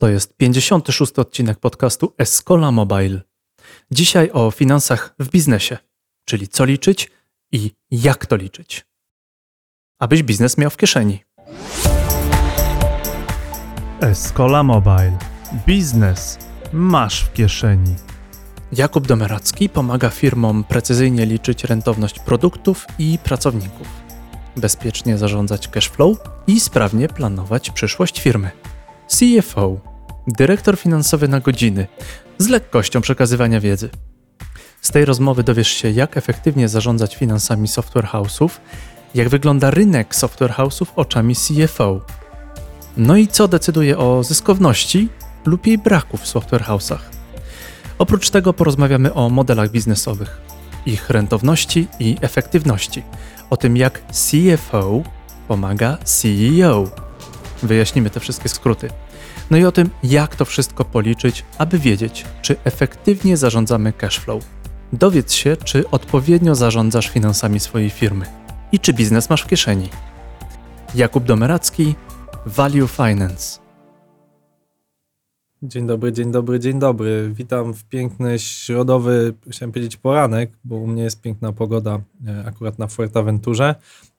To jest 56. odcinek podcastu Escola Mobile. Dzisiaj o finansach w biznesie, czyli co liczyć i jak to liczyć. Abyś biznes miał w kieszeni. Escola Mobile. Biznes masz w kieszeni. Jakub Domeracki pomaga firmom precyzyjnie liczyć rentowność produktów i pracowników, bezpiecznie zarządzać cash flow i sprawnie planować przyszłość firmy. CFO, dyrektor finansowy na godziny, z lekkością przekazywania wiedzy. Z tej rozmowy dowiesz się, jak efektywnie zarządzać finansami software house'ów, jak wygląda rynek software house'ów oczami CFO. No i co decyduje o zyskowności lub jej braku w software house'ach. Oprócz tego porozmawiamy o modelach biznesowych, ich rentowności i efektywności, o tym jak CFO pomaga CEO. Wyjaśnimy te wszystkie skróty. No i o tym, jak to wszystko policzyć, aby wiedzieć, czy efektywnie zarządzamy cash flow. Dowiedz się, czy odpowiednio zarządzasz finansami swojej firmy i czy biznes masz w kieszeni. Jakub Domeracki, Value Finance. Dzień dobry, dzień dobry, dzień dobry. Witam w piękny środowy, chciałem powiedzieć poranek, bo u mnie jest piękna pogoda e, akurat na Fuerteventurze,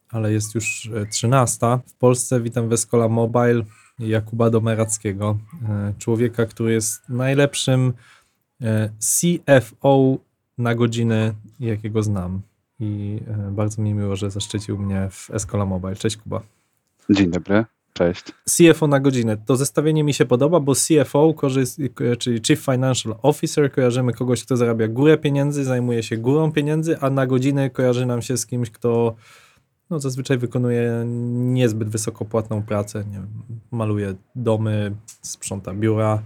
ale jest już 13. W Polsce witam w Escola Mobile Jakuba Domerackiego, e, człowieka, który jest najlepszym e, CFO na godzinę, jakiego znam. I bardzo mi miło, że zaszczycił mnie w Escola Mobile. Cześć Kuba. Dzień dobry. Cześć. CFO na godzinę. To zestawienie mi się podoba, bo CFO, czyli Chief Financial Officer, kojarzymy kogoś, kto zarabia górę pieniędzy, zajmuje się górą pieniędzy, a na godzinę kojarzy nam się z kimś, kto no, zazwyczaj wykonuje niezbyt wysokopłatną pracę. Nie wiem, maluje domy, sprząta biura.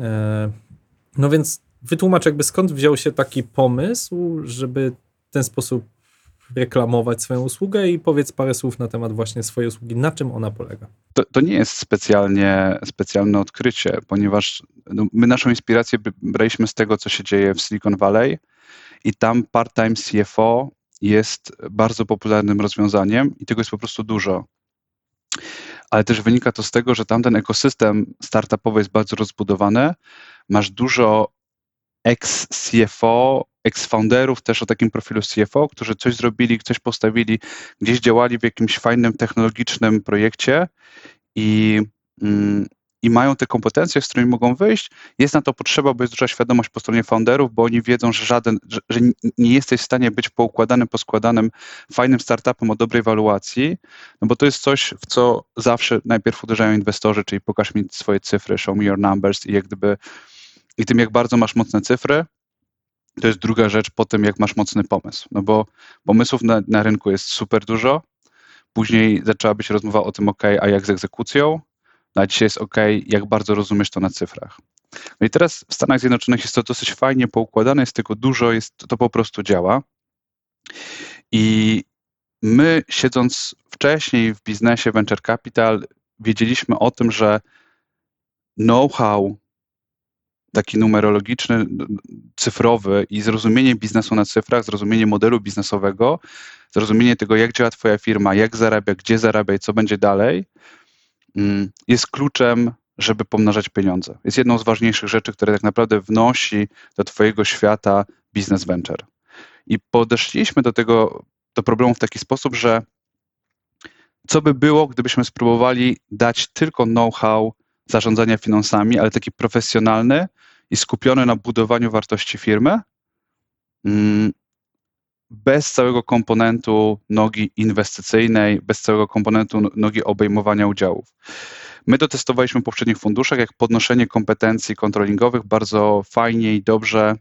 E, no więc wytłumacz jakby skąd wziął się taki pomysł, żeby w ten sposób reklamować swoją usługę i powiedz parę słów na temat właśnie swojej usługi, na czym ona polega. To, to nie jest specjalnie specjalne odkrycie, ponieważ no, my naszą inspirację braliśmy z tego, co się dzieje w Silicon Valley i tam part-time CFO jest bardzo popularnym rozwiązaniem i tego jest po prostu dużo. Ale też wynika to z tego, że tamten ekosystem startupowy jest bardzo rozbudowany. Masz dużo ex-CFO, ex-founderów też o takim profilu CFO, którzy coś zrobili, coś postawili, gdzieś działali w jakimś fajnym technologicznym projekcie i, mm, i mają te kompetencje, z którymi mogą wyjść. Jest na to potrzeba, bo jest duża świadomość po stronie founderów, bo oni wiedzą, że żaden, że, że nie jesteś w stanie być poukładanym, poskładanym fajnym startupem o dobrej waluacji, no bo to jest coś, w co zawsze najpierw uderzają inwestorzy, czyli pokaż mi swoje cyfry, show me your numbers i jak gdyby i tym, jak bardzo masz mocne cyfry, to jest druga rzecz po tym, jak masz mocny pomysł. No bo pomysłów na, na rynku jest super dużo. Później zaczęła być rozmowa o tym, OK, a jak z egzekucją? No a dzisiaj jest OK, jak bardzo rozumiesz to na cyfrach. No i teraz w Stanach Zjednoczonych jest to dosyć fajnie poukładane, jest tego dużo, jest, to po prostu działa. I my, siedząc wcześniej w biznesie venture capital, wiedzieliśmy o tym, że know-how taki numerologiczny, cyfrowy i zrozumienie biznesu na cyfrach, zrozumienie modelu biznesowego, zrozumienie tego, jak działa Twoja firma, jak zarabia, gdzie zarabia i co będzie dalej, jest kluczem, żeby pomnażać pieniądze. Jest jedną z ważniejszych rzeczy, które tak naprawdę wnosi do Twojego świata business venture. I podeszliśmy do tego, do problemu w taki sposób, że co by było, gdybyśmy spróbowali dać tylko know-how zarządzania finansami, ale taki profesjonalny, i skupione na budowaniu wartości firmy, mm, bez całego komponentu nogi inwestycyjnej, bez całego komponentu nogi obejmowania udziałów. My to testowaliśmy w poprzednich funduszach, jak podnoszenie kompetencji kontrolingowych bardzo fajnie i dobrze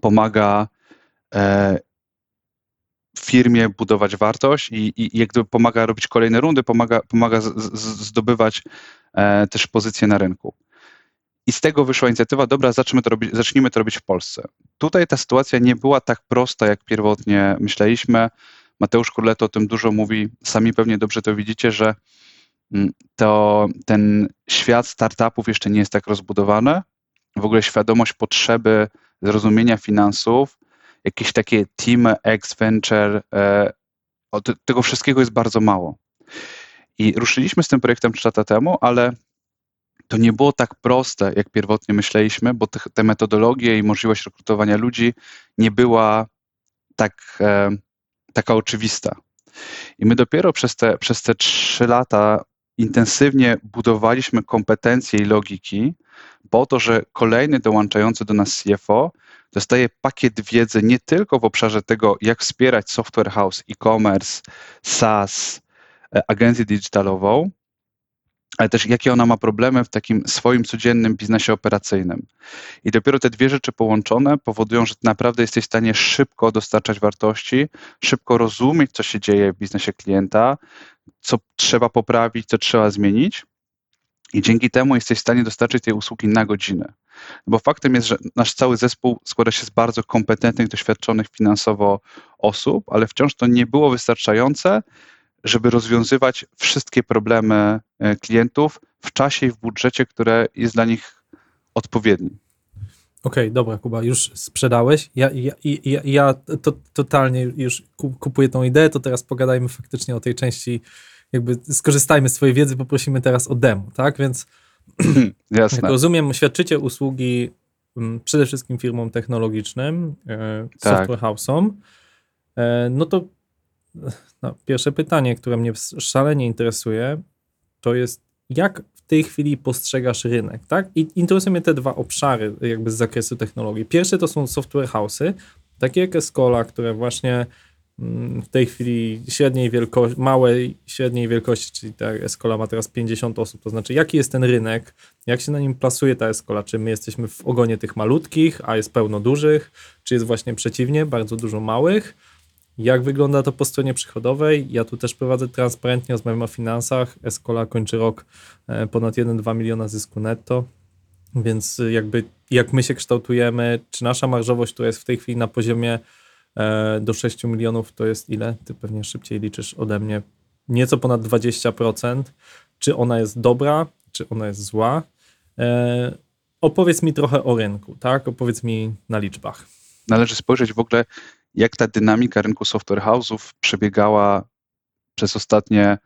pomaga e, firmie budować wartość i, i, jak gdyby pomaga robić kolejne rundy, pomaga, pomaga z, z, zdobywać e, też pozycje na rynku. I z tego wyszła inicjatywa, dobra, zacznijmy to, robić, zacznijmy to robić w Polsce. Tutaj ta sytuacja nie była tak prosta, jak pierwotnie myśleliśmy. Mateusz Kurleto o tym dużo mówi. Sami pewnie dobrze to widzicie, że mm, to ten świat startupów jeszcze nie jest tak rozbudowany. W ogóle świadomość potrzeby zrozumienia finansów, jakieś takie team X Venture, e, tego wszystkiego jest bardzo mało. I ruszyliśmy z tym projektem 3 lata temu, ale to nie było tak proste, jak pierwotnie myśleliśmy, bo te, te metodologie i możliwość rekrutowania ludzi nie była tak, e, taka oczywista. I my dopiero przez te, przez te trzy lata intensywnie budowaliśmy kompetencje i logiki po to, że kolejny dołączający do nas CFO dostaje pakiet wiedzy nie tylko w obszarze tego, jak wspierać software house, e-commerce, SaaS, e, agencję digitalową, ale też jakie ona ma problemy w takim swoim codziennym biznesie operacyjnym. I dopiero te dwie rzeczy połączone powodują, że naprawdę jesteś w stanie szybko dostarczać wartości, szybko rozumieć, co się dzieje w biznesie klienta, co trzeba poprawić, co trzeba zmienić. I dzięki temu jesteś w stanie dostarczyć tej usługi na godzinę. Bo faktem jest, że nasz cały zespół składa się z bardzo kompetentnych, doświadczonych finansowo osób, ale wciąż to nie było wystarczające, żeby rozwiązywać wszystkie problemy e, klientów w czasie i w budżecie, które jest dla nich odpowiedni. Okej, okay, dobra, Kuba, już sprzedałeś. Ja, ja, ja, ja to, totalnie już kupuję tą ideę, to teraz pogadajmy faktycznie o tej części, jakby skorzystajmy z Twojej wiedzy, poprosimy teraz o demo, tak? Więc Jasne. jak rozumiem, świadczycie usługi m, przede wszystkim firmom technologicznym, e, tak. software house'om. E, no to no, pierwsze pytanie, które mnie szalenie interesuje, to jest jak w tej chwili postrzegasz rynek, tak? I interesują mnie te dwa obszary jakby z zakresu technologii. Pierwsze to są software house'y, takie jak Escola, które właśnie mm, w tej chwili średniej wielkości, małej, średniej wielkości, czyli ta Escola ma teraz 50 osób, to znaczy jaki jest ten rynek, jak się na nim plasuje ta Escola, czy my jesteśmy w ogonie tych malutkich, a jest pełno dużych, czy jest właśnie przeciwnie, bardzo dużo małych, jak wygląda to po stronie przychodowej? Ja tu też prowadzę transparentnie, rozmawiam o finansach. Escola kończy rok e, ponad 1-2 miliona zysku netto, więc jakby jak my się kształtujemy, czy nasza marżowość, która jest w tej chwili na poziomie e, do 6 milionów, to jest ile? Ty pewnie szybciej liczysz ode mnie. Nieco ponad 20%. Czy ona jest dobra, czy ona jest zła? E, opowiedz mi trochę o rynku, tak? Opowiedz mi na liczbach. Należy spojrzeć w ogóle jak ta dynamika rynku software house'ów przebiegała przez ostatnie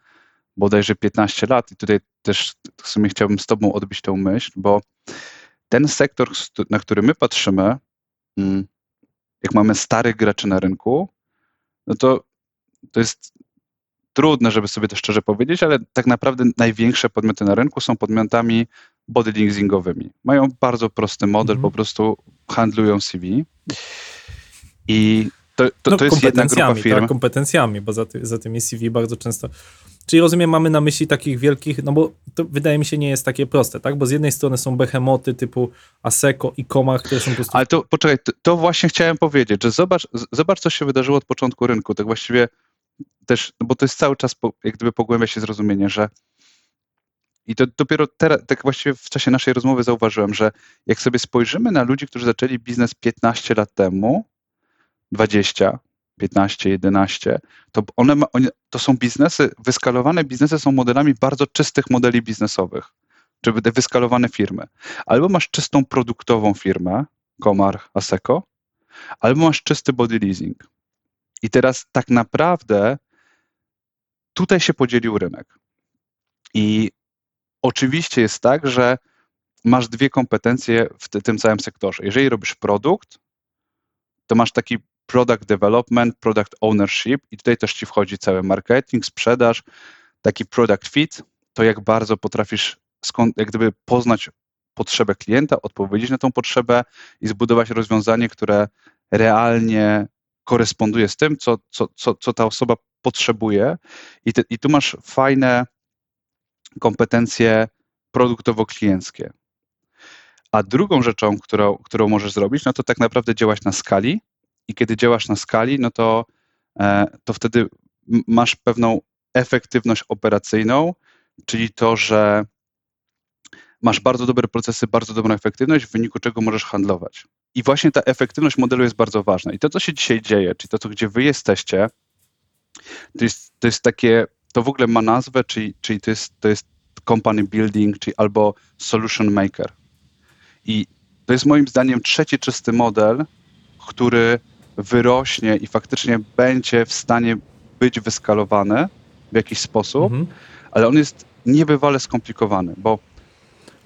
bodajże 15 lat. I tutaj też w sumie chciałbym z Tobą odbić tę myśl, bo ten sektor, na który my patrzymy, mm, jak mamy starych graczy na rynku, no to to jest trudne, żeby sobie to szczerze powiedzieć, ale tak naprawdę największe podmioty na rynku są podmiotami body leasingowymi. Mają bardzo prosty model, mm -hmm. po prostu handlują CV. I to, to, no, to jest jedna grupa firm. Tak, kompetencjami, bo za, ty, za tymi CV bardzo często. Czyli rozumiem, mamy na myśli takich wielkich, no bo to wydaje mi się nie jest takie proste, tak? Bo z jednej strony są behemoty typu Aseco i Komar, które są po prostu... Ale to, poczekaj, to, to, właśnie chciałem powiedzieć, że zobacz, zobacz, co się wydarzyło od początku rynku, tak właściwie też, no bo to jest cały czas po, jak gdyby pogłębia się zrozumienie, że i to dopiero teraz, tak właściwie w czasie naszej rozmowy zauważyłem, że jak sobie spojrzymy na ludzi, którzy zaczęli biznes 15 lat temu, 20, 15, 11, to one, one, to są biznesy, wyskalowane biznesy są modelami bardzo czystych modeli biznesowych, czy wyskalowane firmy. Albo masz czystą produktową firmę, Komar, Aseco, albo masz czysty body leasing. I teraz tak naprawdę tutaj się podzielił rynek. I oczywiście jest tak, że masz dwie kompetencje w tym całym sektorze. Jeżeli robisz produkt, to masz taki product development, product ownership i tutaj też ci wchodzi cały marketing, sprzedaż, taki product fit, to jak bardzo potrafisz skąd, jak gdyby poznać potrzebę klienta, odpowiedzieć na tą potrzebę i zbudować rozwiązanie, które realnie koresponduje z tym, co, co, co, co ta osoba potrzebuje. I, te, I tu masz fajne kompetencje produktowo-klienckie. A drugą rzeczą, którą, którą możesz zrobić, no to tak naprawdę działać na skali i kiedy działasz na skali, no to, e, to wtedy masz pewną efektywność operacyjną, czyli to, że masz bardzo dobre procesy, bardzo dobrą efektywność, w wyniku czego możesz handlować. I właśnie ta efektywność modelu jest bardzo ważna. I to, co się dzisiaj dzieje, czyli to, gdzie wy jesteście, to jest, to jest takie, to w ogóle ma nazwę, czyli, czyli to, jest, to jest company building, czyli albo solution maker. I to jest moim zdaniem trzeci czysty model, który wyrośnie i faktycznie będzie w stanie być wyskalowany w jakiś sposób, mhm. ale on jest niebywale skomplikowany, bo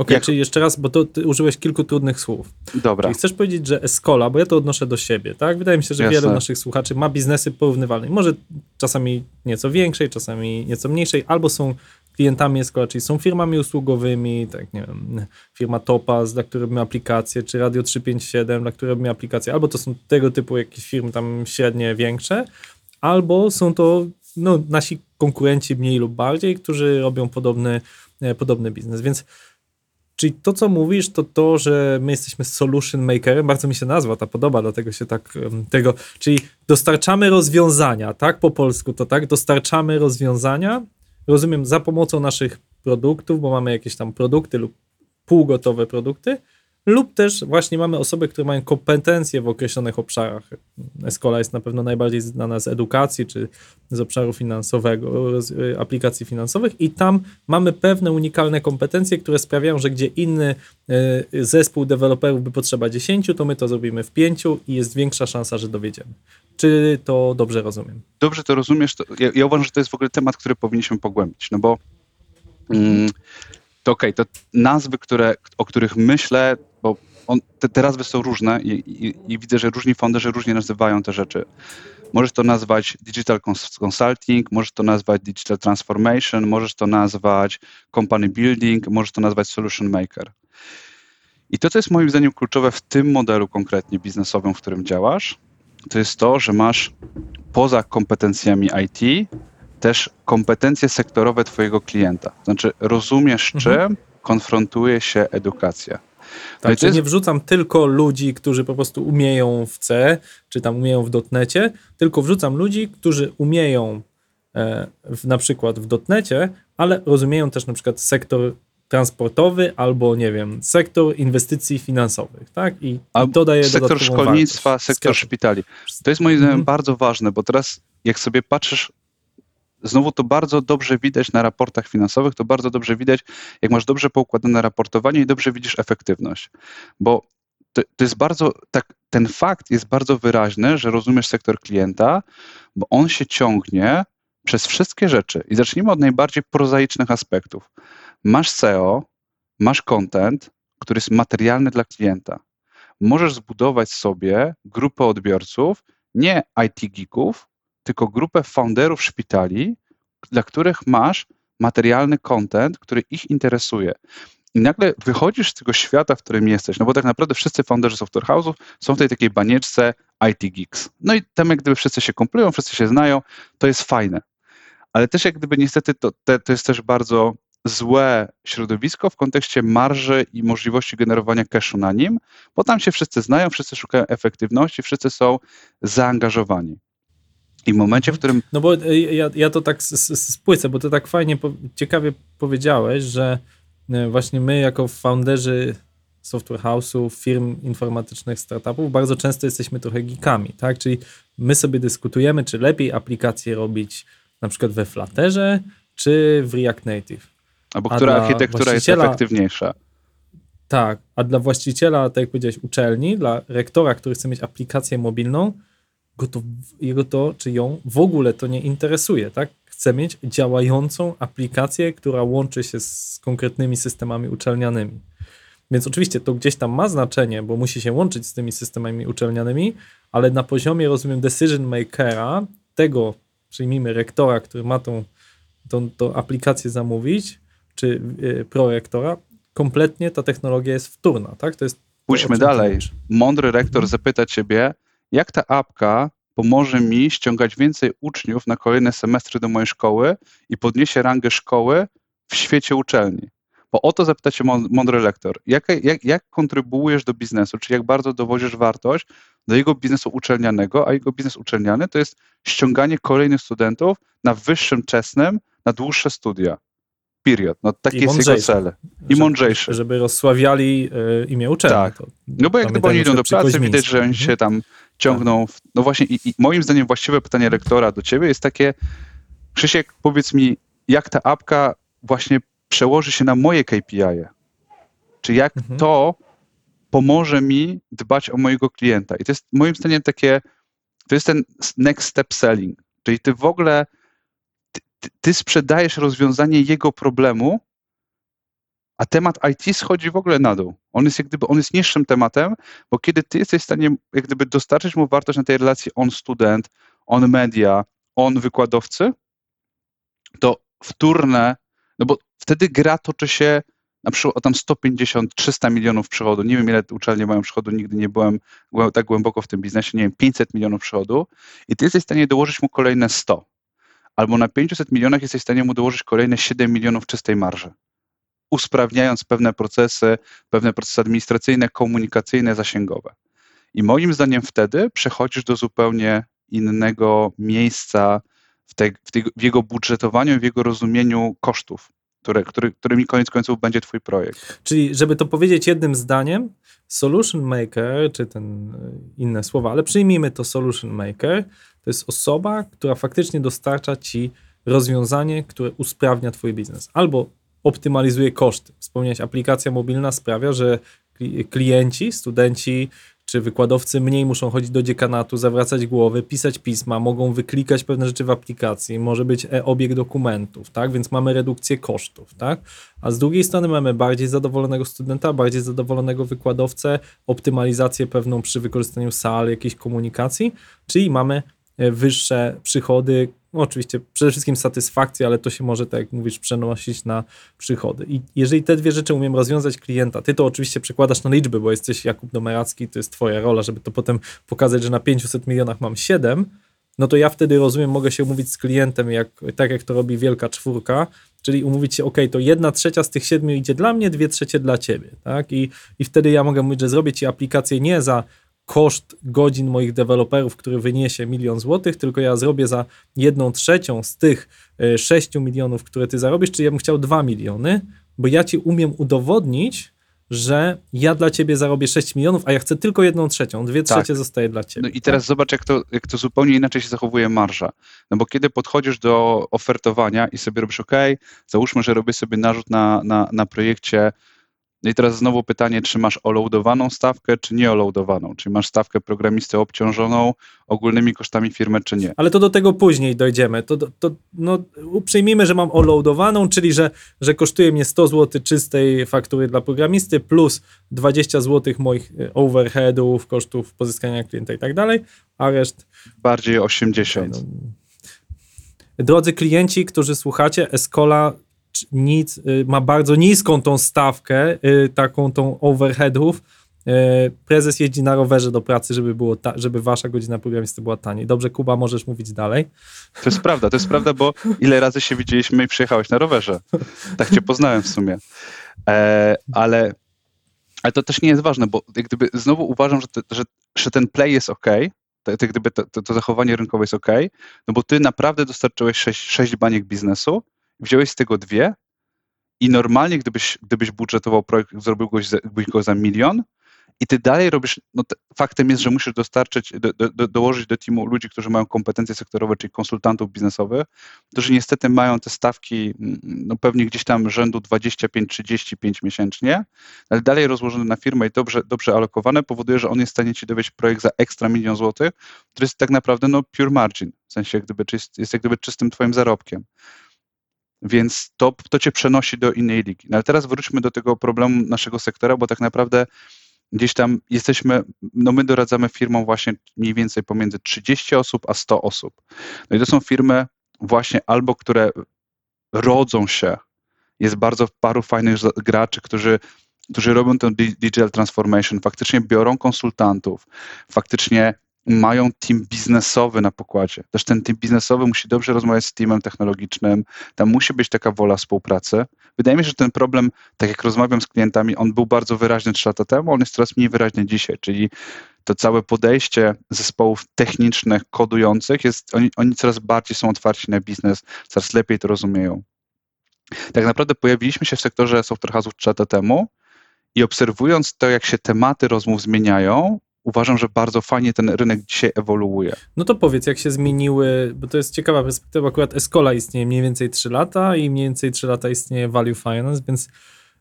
Okej, Jak- czyli jeszcze raz, bo to ty użyłeś kilku trudnych słów. Dobra, Czyli chcesz powiedzieć, że Escola, bo ja to odnoszę do siebie, tak? Wydaje mi się, że Jasne. wielu naszych słuchaczy ma biznesy porównywalne. Może czasami nieco większej, czasami nieco mniejszej, albo są klientami Escola, czyli są firmami usługowymi, tak nie wiem, firma Topaz, dla której robimy aplikacje, czy Radio 357, dla której robimy aplikacje, albo to są tego typu jakieś firmy tam średnie, większe, albo są to no, nasi konkurenci mniej lub bardziej, którzy robią podobny, e, podobny biznes, więc Czyli to, co mówisz, to to, że my jesteśmy solution makerem, bardzo mi się nazwa ta podoba, dlatego się tak tego, czyli dostarczamy rozwiązania, tak po polsku to tak, dostarczamy rozwiązania, rozumiem, za pomocą naszych produktów, bo mamy jakieś tam produkty lub półgotowe produkty, lub też właśnie mamy osoby, które mają kompetencje w określonych obszarach. Escola jest na pewno najbardziej znana z edukacji, czy z obszaru finansowego, z y, aplikacji finansowych i tam mamy pewne unikalne kompetencje, które sprawiają, że gdzie inny y, zespół deweloperów by potrzeba 10, to my to zrobimy w 5 i jest większa szansa, że dowiedziemy. Czy to dobrze rozumiem? dobrze to rozumiesz. To, ja, ja uważam, że to jest w ogóle temat, który powinniśmy pogłębić, no bo mm, to okej, to nazwy, które, o których myślę, on, te, te nazwy są różne i, i, i widzę, że różni founderzy różnie nazywają te rzeczy. Możesz to nazwać digital cons- consulting, możesz to nazwać digital transformation, możesz to nazwać company building, możesz to nazwać solution maker. I to, co jest moim zdaniem kluczowe w tym modelu konkretnie biznesowym, w którym działasz, to jest to, że masz poza kompetencjami IT też kompetencje sektorowe Twojego klienta. Znaczy, rozumiesz, Mhm. czym konfrontuje się edukacja. Tak, jest- nie wrzucam tylko ludzi, którzy po prostu umieją w C, czy tam umieją w dotnecie, tylko wrzucam ludzi, którzy umieją e, w, na przykład w dotnecie, ale rozumieją też na przykład sektor transportowy albo, nie wiem, sektor inwestycji finansowych, tak? I, A to daje sektor szkolnictwa, wartość. sektor szpitali. To jest moim zdaniem Mhm. bardzo ważne, bo teraz jak sobie patrzysz, znowu to bardzo dobrze widać na raportach finansowych, to bardzo dobrze widać, jak masz dobrze poukładane raportowanie i dobrze widzisz efektywność. Bo to, to jest bardzo, tak, ten fakt jest bardzo wyraźny, że rozumiesz sektor klienta, bo on się ciągnie przez wszystkie rzeczy. I zacznijmy od najbardziej prozaicznych aspektów. Masz SEO, masz content, który jest materialny dla klienta. Możesz zbudować sobie grupę odbiorców, nie IT geeków, tylko grupę founderów szpitali, dla których masz materialny content, który ich interesuje. I nagle wychodzisz z tego świata, w którym jesteś, no bo tak naprawdę wszyscy founderzy software house'ów są w tej takiej banieczce IT geeks. No i tam jak gdyby wszyscy się kumplują, wszyscy się znają, to jest fajne. Ale też jak gdyby niestety to, to jest też bardzo złe środowisko w kontekście marży i możliwości generowania cashu na nim, bo tam się wszyscy znają, wszyscy szukają efektywności, wszyscy są zaangażowani. I w momencie, w którym No bo y, ja, ja to tak spłycę, bo ty tak fajnie, ciekawie powiedziałeś, że y, właśnie my jako founderzy software house'ów, firm informatycznych, startupów, bardzo często jesteśmy trochę geekami, tak? Czyli my sobie dyskutujemy, czy lepiej aplikacje robić na przykład we Flutterze, czy w React Native. albo która architektura jest efektywniejsza. Tak, a dla właściciela, tak jak powiedziałeś, uczelni, dla rektora, który chce mieć aplikację mobilną, go to, jego to, czy ją w ogóle to nie interesuje, tak? Chce mieć działającą aplikację, która łączy się z konkretnymi systemami uczelnianymi. Więc oczywiście to gdzieś tam ma znaczenie, bo musi się łączyć z tymi systemami uczelnianymi, ale na poziomie, rozumiem, decision makera, tego, przyjmijmy rektora, który ma tą, tą, tą aplikację zamówić, czy y, prorektora, kompletnie ta technologia jest wtórna, tak? To jest Pójdźmy dalej. Mądry rektor zapyta ciebie, jak ta apka pomoże mi ściągać więcej uczniów na kolejne semestry do mojej szkoły i podniesie rangę szkoły w świecie uczelni. Bo o to zapyta cię mą- mądry lektor. Jak, jak, jak kontrybuujesz do biznesu, czy jak bardzo dowozisz wartość do jego biznesu uczelnianego, a jego biznes uczelniany to jest ściąganie kolejnych studentów na wyższym czesnym, na dłuższe studia. Period. No taki I jest jego cel. I mądrzejszy. Żeby rozsławiali y, imię uczelni. Tak. No bo jak gdyby oni idą do pracy, widać, że oni Mhm. się tam ciągną. W, no właśnie i, i moim zdaniem właściwe pytanie rektora do ciebie jest takie, Krzysiek, powiedz mi, jak ta apka właśnie przełoży się na moje KPI-e? Czy jak Mhm. to pomoże mi dbać o mojego klienta? I to jest moim zdaniem takie, to jest ten next step selling, czyli ty w ogóle, ty, ty sprzedajesz rozwiązanie jego problemu, a temat IT schodzi w ogóle na dół. On jest jak gdyby, on jest niższym tematem, bo kiedy ty jesteś w stanie jak gdyby dostarczyć mu wartość na tej relacji on student, on media, on wykładowcy, to wtórne, no bo wtedy gra toczy się na przykład o tam 150, 300 milionów przychodu. Nie wiem, ile uczelnie mają przychodu, nigdy nie byłem tak głęboko w tym biznesie, nie wiem, 500 milionów przychodu i ty jesteś w stanie dołożyć mu kolejne 100. Albo na 500 milionach jesteś w stanie mu dołożyć kolejne 7 milionów czystej marży. Usprawniając pewne procesy, pewne procesy administracyjne, komunikacyjne, zasięgowe. I moim zdaniem wtedy przechodzisz do zupełnie innego miejsca w, w, tej, w jego budżetowaniu, w jego rozumieniu kosztów, które, który, którymi koniec końców będzie twój projekt. Czyli, żeby to powiedzieć jednym zdaniem, solution maker, czy ten y, inne słowa, ale przyjmijmy to solution maker, to jest osoba, która faktycznie dostarcza ci rozwiązanie, które usprawnia twój biznes. Albo optymalizuje koszty. Wspomniałeś, aplikacja mobilna sprawia, że kli- klienci, studenci czy wykładowcy mniej muszą chodzić do dziekanatu, zawracać głowy, pisać pisma, mogą wyklikać pewne rzeczy w aplikacji, może być e-obieg dokumentów, tak? Więc mamy redukcję kosztów, tak? A z drugiej strony mamy bardziej zadowolonego studenta, bardziej zadowolonego wykładowcę, optymalizację pewną przy wykorzystaniu sal, jakiejś komunikacji, czyli mamy e, wyższe przychody, no oczywiście przede wszystkim satysfakcję, ale to się może, tak jak mówisz, przenosić na przychody. I jeżeli te dwie rzeczy umiem rozwiązać klienta, ty to oczywiście przekładasz na liczby, bo jesteś Jakub Domeracki, to jest twoja rola, żeby to potem pokazać, że na 500 milionach mam 7, no to ja wtedy rozumiem, mogę się umówić z klientem, jak, tak jak to robi wielka czwórka, czyli umówić się, ok, to jedna trzecia z tych siedmiu idzie dla mnie, dwie trzecie dla ciebie, tak? I, I wtedy ja mogę mówić, że zrobię ci aplikację nie za koszt godzin moich deweloperów, który wyniesie milion złotych, tylko ja zrobię za jedną trzecią z tych e, 6 milionów, które ty zarobisz, czyli ja bym chciał 2 miliony, bo ja ci umiem udowodnić, że ja dla ciebie zarobię 6 milionów, a ja chcę tylko jedną trzecią, dwie Tak. trzecie zostaje dla ciebie. No i teraz zobacz, jak to, jak to zupełnie inaczej się zachowuje marża. No bo kiedy podchodzisz do ofertowania i sobie robisz OK, załóżmy, że robię sobie narzut na, na, na projekcie. No i teraz znowu pytanie, czy masz oloadowaną stawkę, czy nie oloadowaną? Czy masz stawkę programisty obciążoną ogólnymi kosztami firmy, czy nie? Ale to do tego później dojdziemy. To, to, no, przyjmijmy, że mam oloadowaną, czyli że, że kosztuje mnie 100 zł czystej faktury dla programisty plus 20 zł moich e, overheadów, kosztów pozyskania klienta i tak dalej, a reszt Bardziej 80. no. Drodzy klienci, którzy słuchacie, Escola nic, y, ma bardzo niską tą stawkę, y, taką tą overheadów. Y, Prezes jeździ na rowerze do pracy, żeby, było ta, żeby wasza godzina programisty była taniej. Dobrze, Kuba, możesz mówić dalej. To jest prawda, to jest prawda, bo ile razy się widzieliśmy i przyjechałeś na rowerze. Tak cię poznałem w sumie. E, ale, ale to też nie jest ważne, bo jak gdyby znowu uważam, że, te, że, że ten play jest ok, to, to, to, to, zachowanie rynkowe jest ok, no bo ty naprawdę dostarczyłeś sześć, sześć baniek biznesu, wziąłeś z tego dwie i normalnie gdybyś, gdybyś budżetował projekt, zrobiłbyś go, za- milion, i ty dalej robisz, no te, faktem jest, że musisz dostarczyć, do, do, do, dołożyć do teamu ludzi, którzy mają kompetencje sektorowe, czyli konsultantów biznesowych, którzy niestety mają te stawki mm, no pewnie gdzieś tam rzędu 25-35 miesięcznie, ale dalej rozłożone na firmę i dobrze, dobrze alokowane powoduje, że on jest w stanie ci dowieść projekt za ekstra milion złotych, który jest tak naprawdę no pure margin, w sensie gdyby czyst, jest jak gdyby czystym twoim zarobkiem. Więc to, to cię przenosi do innej ligi. No ale teraz wróćmy do tego problemu naszego sektora, bo tak naprawdę gdzieś tam jesteśmy, no my doradzamy firmom właśnie mniej więcej pomiędzy 30 osób a 100 osób. No i to są firmy właśnie albo, które rodzą się, jest bardzo paru fajnych graczy, którzy, którzy robią tę di- digital transformation, faktycznie biorą konsultantów, faktycznie mają team biznesowy na pokładzie. Też ten team biznesowy musi dobrze rozmawiać z teamem technologicznym, tam musi być taka wola współpracy. Wydaje mi się, że ten problem, tak jak rozmawiam z klientami, on był bardzo wyraźny trzy lata temu, on jest coraz mniej wyraźny dzisiaj, czyli to całe podejście zespołów technicznych, kodujących, jest, oni, oni coraz bardziej są otwarci na biznes, coraz lepiej to rozumieją. Tak naprawdę pojawiliśmy się w sektorze software house'ów trzy lata temu i obserwując to, jak się tematy rozmów zmieniają, uważam, że bardzo fajnie ten rynek dzisiaj ewoluuje. No to powiedz, jak się zmieniły, bo to jest ciekawa perspektywa, akurat Escola istnieje mniej więcej 3 lata i mniej więcej 3 lata istnieje Value Finance, więc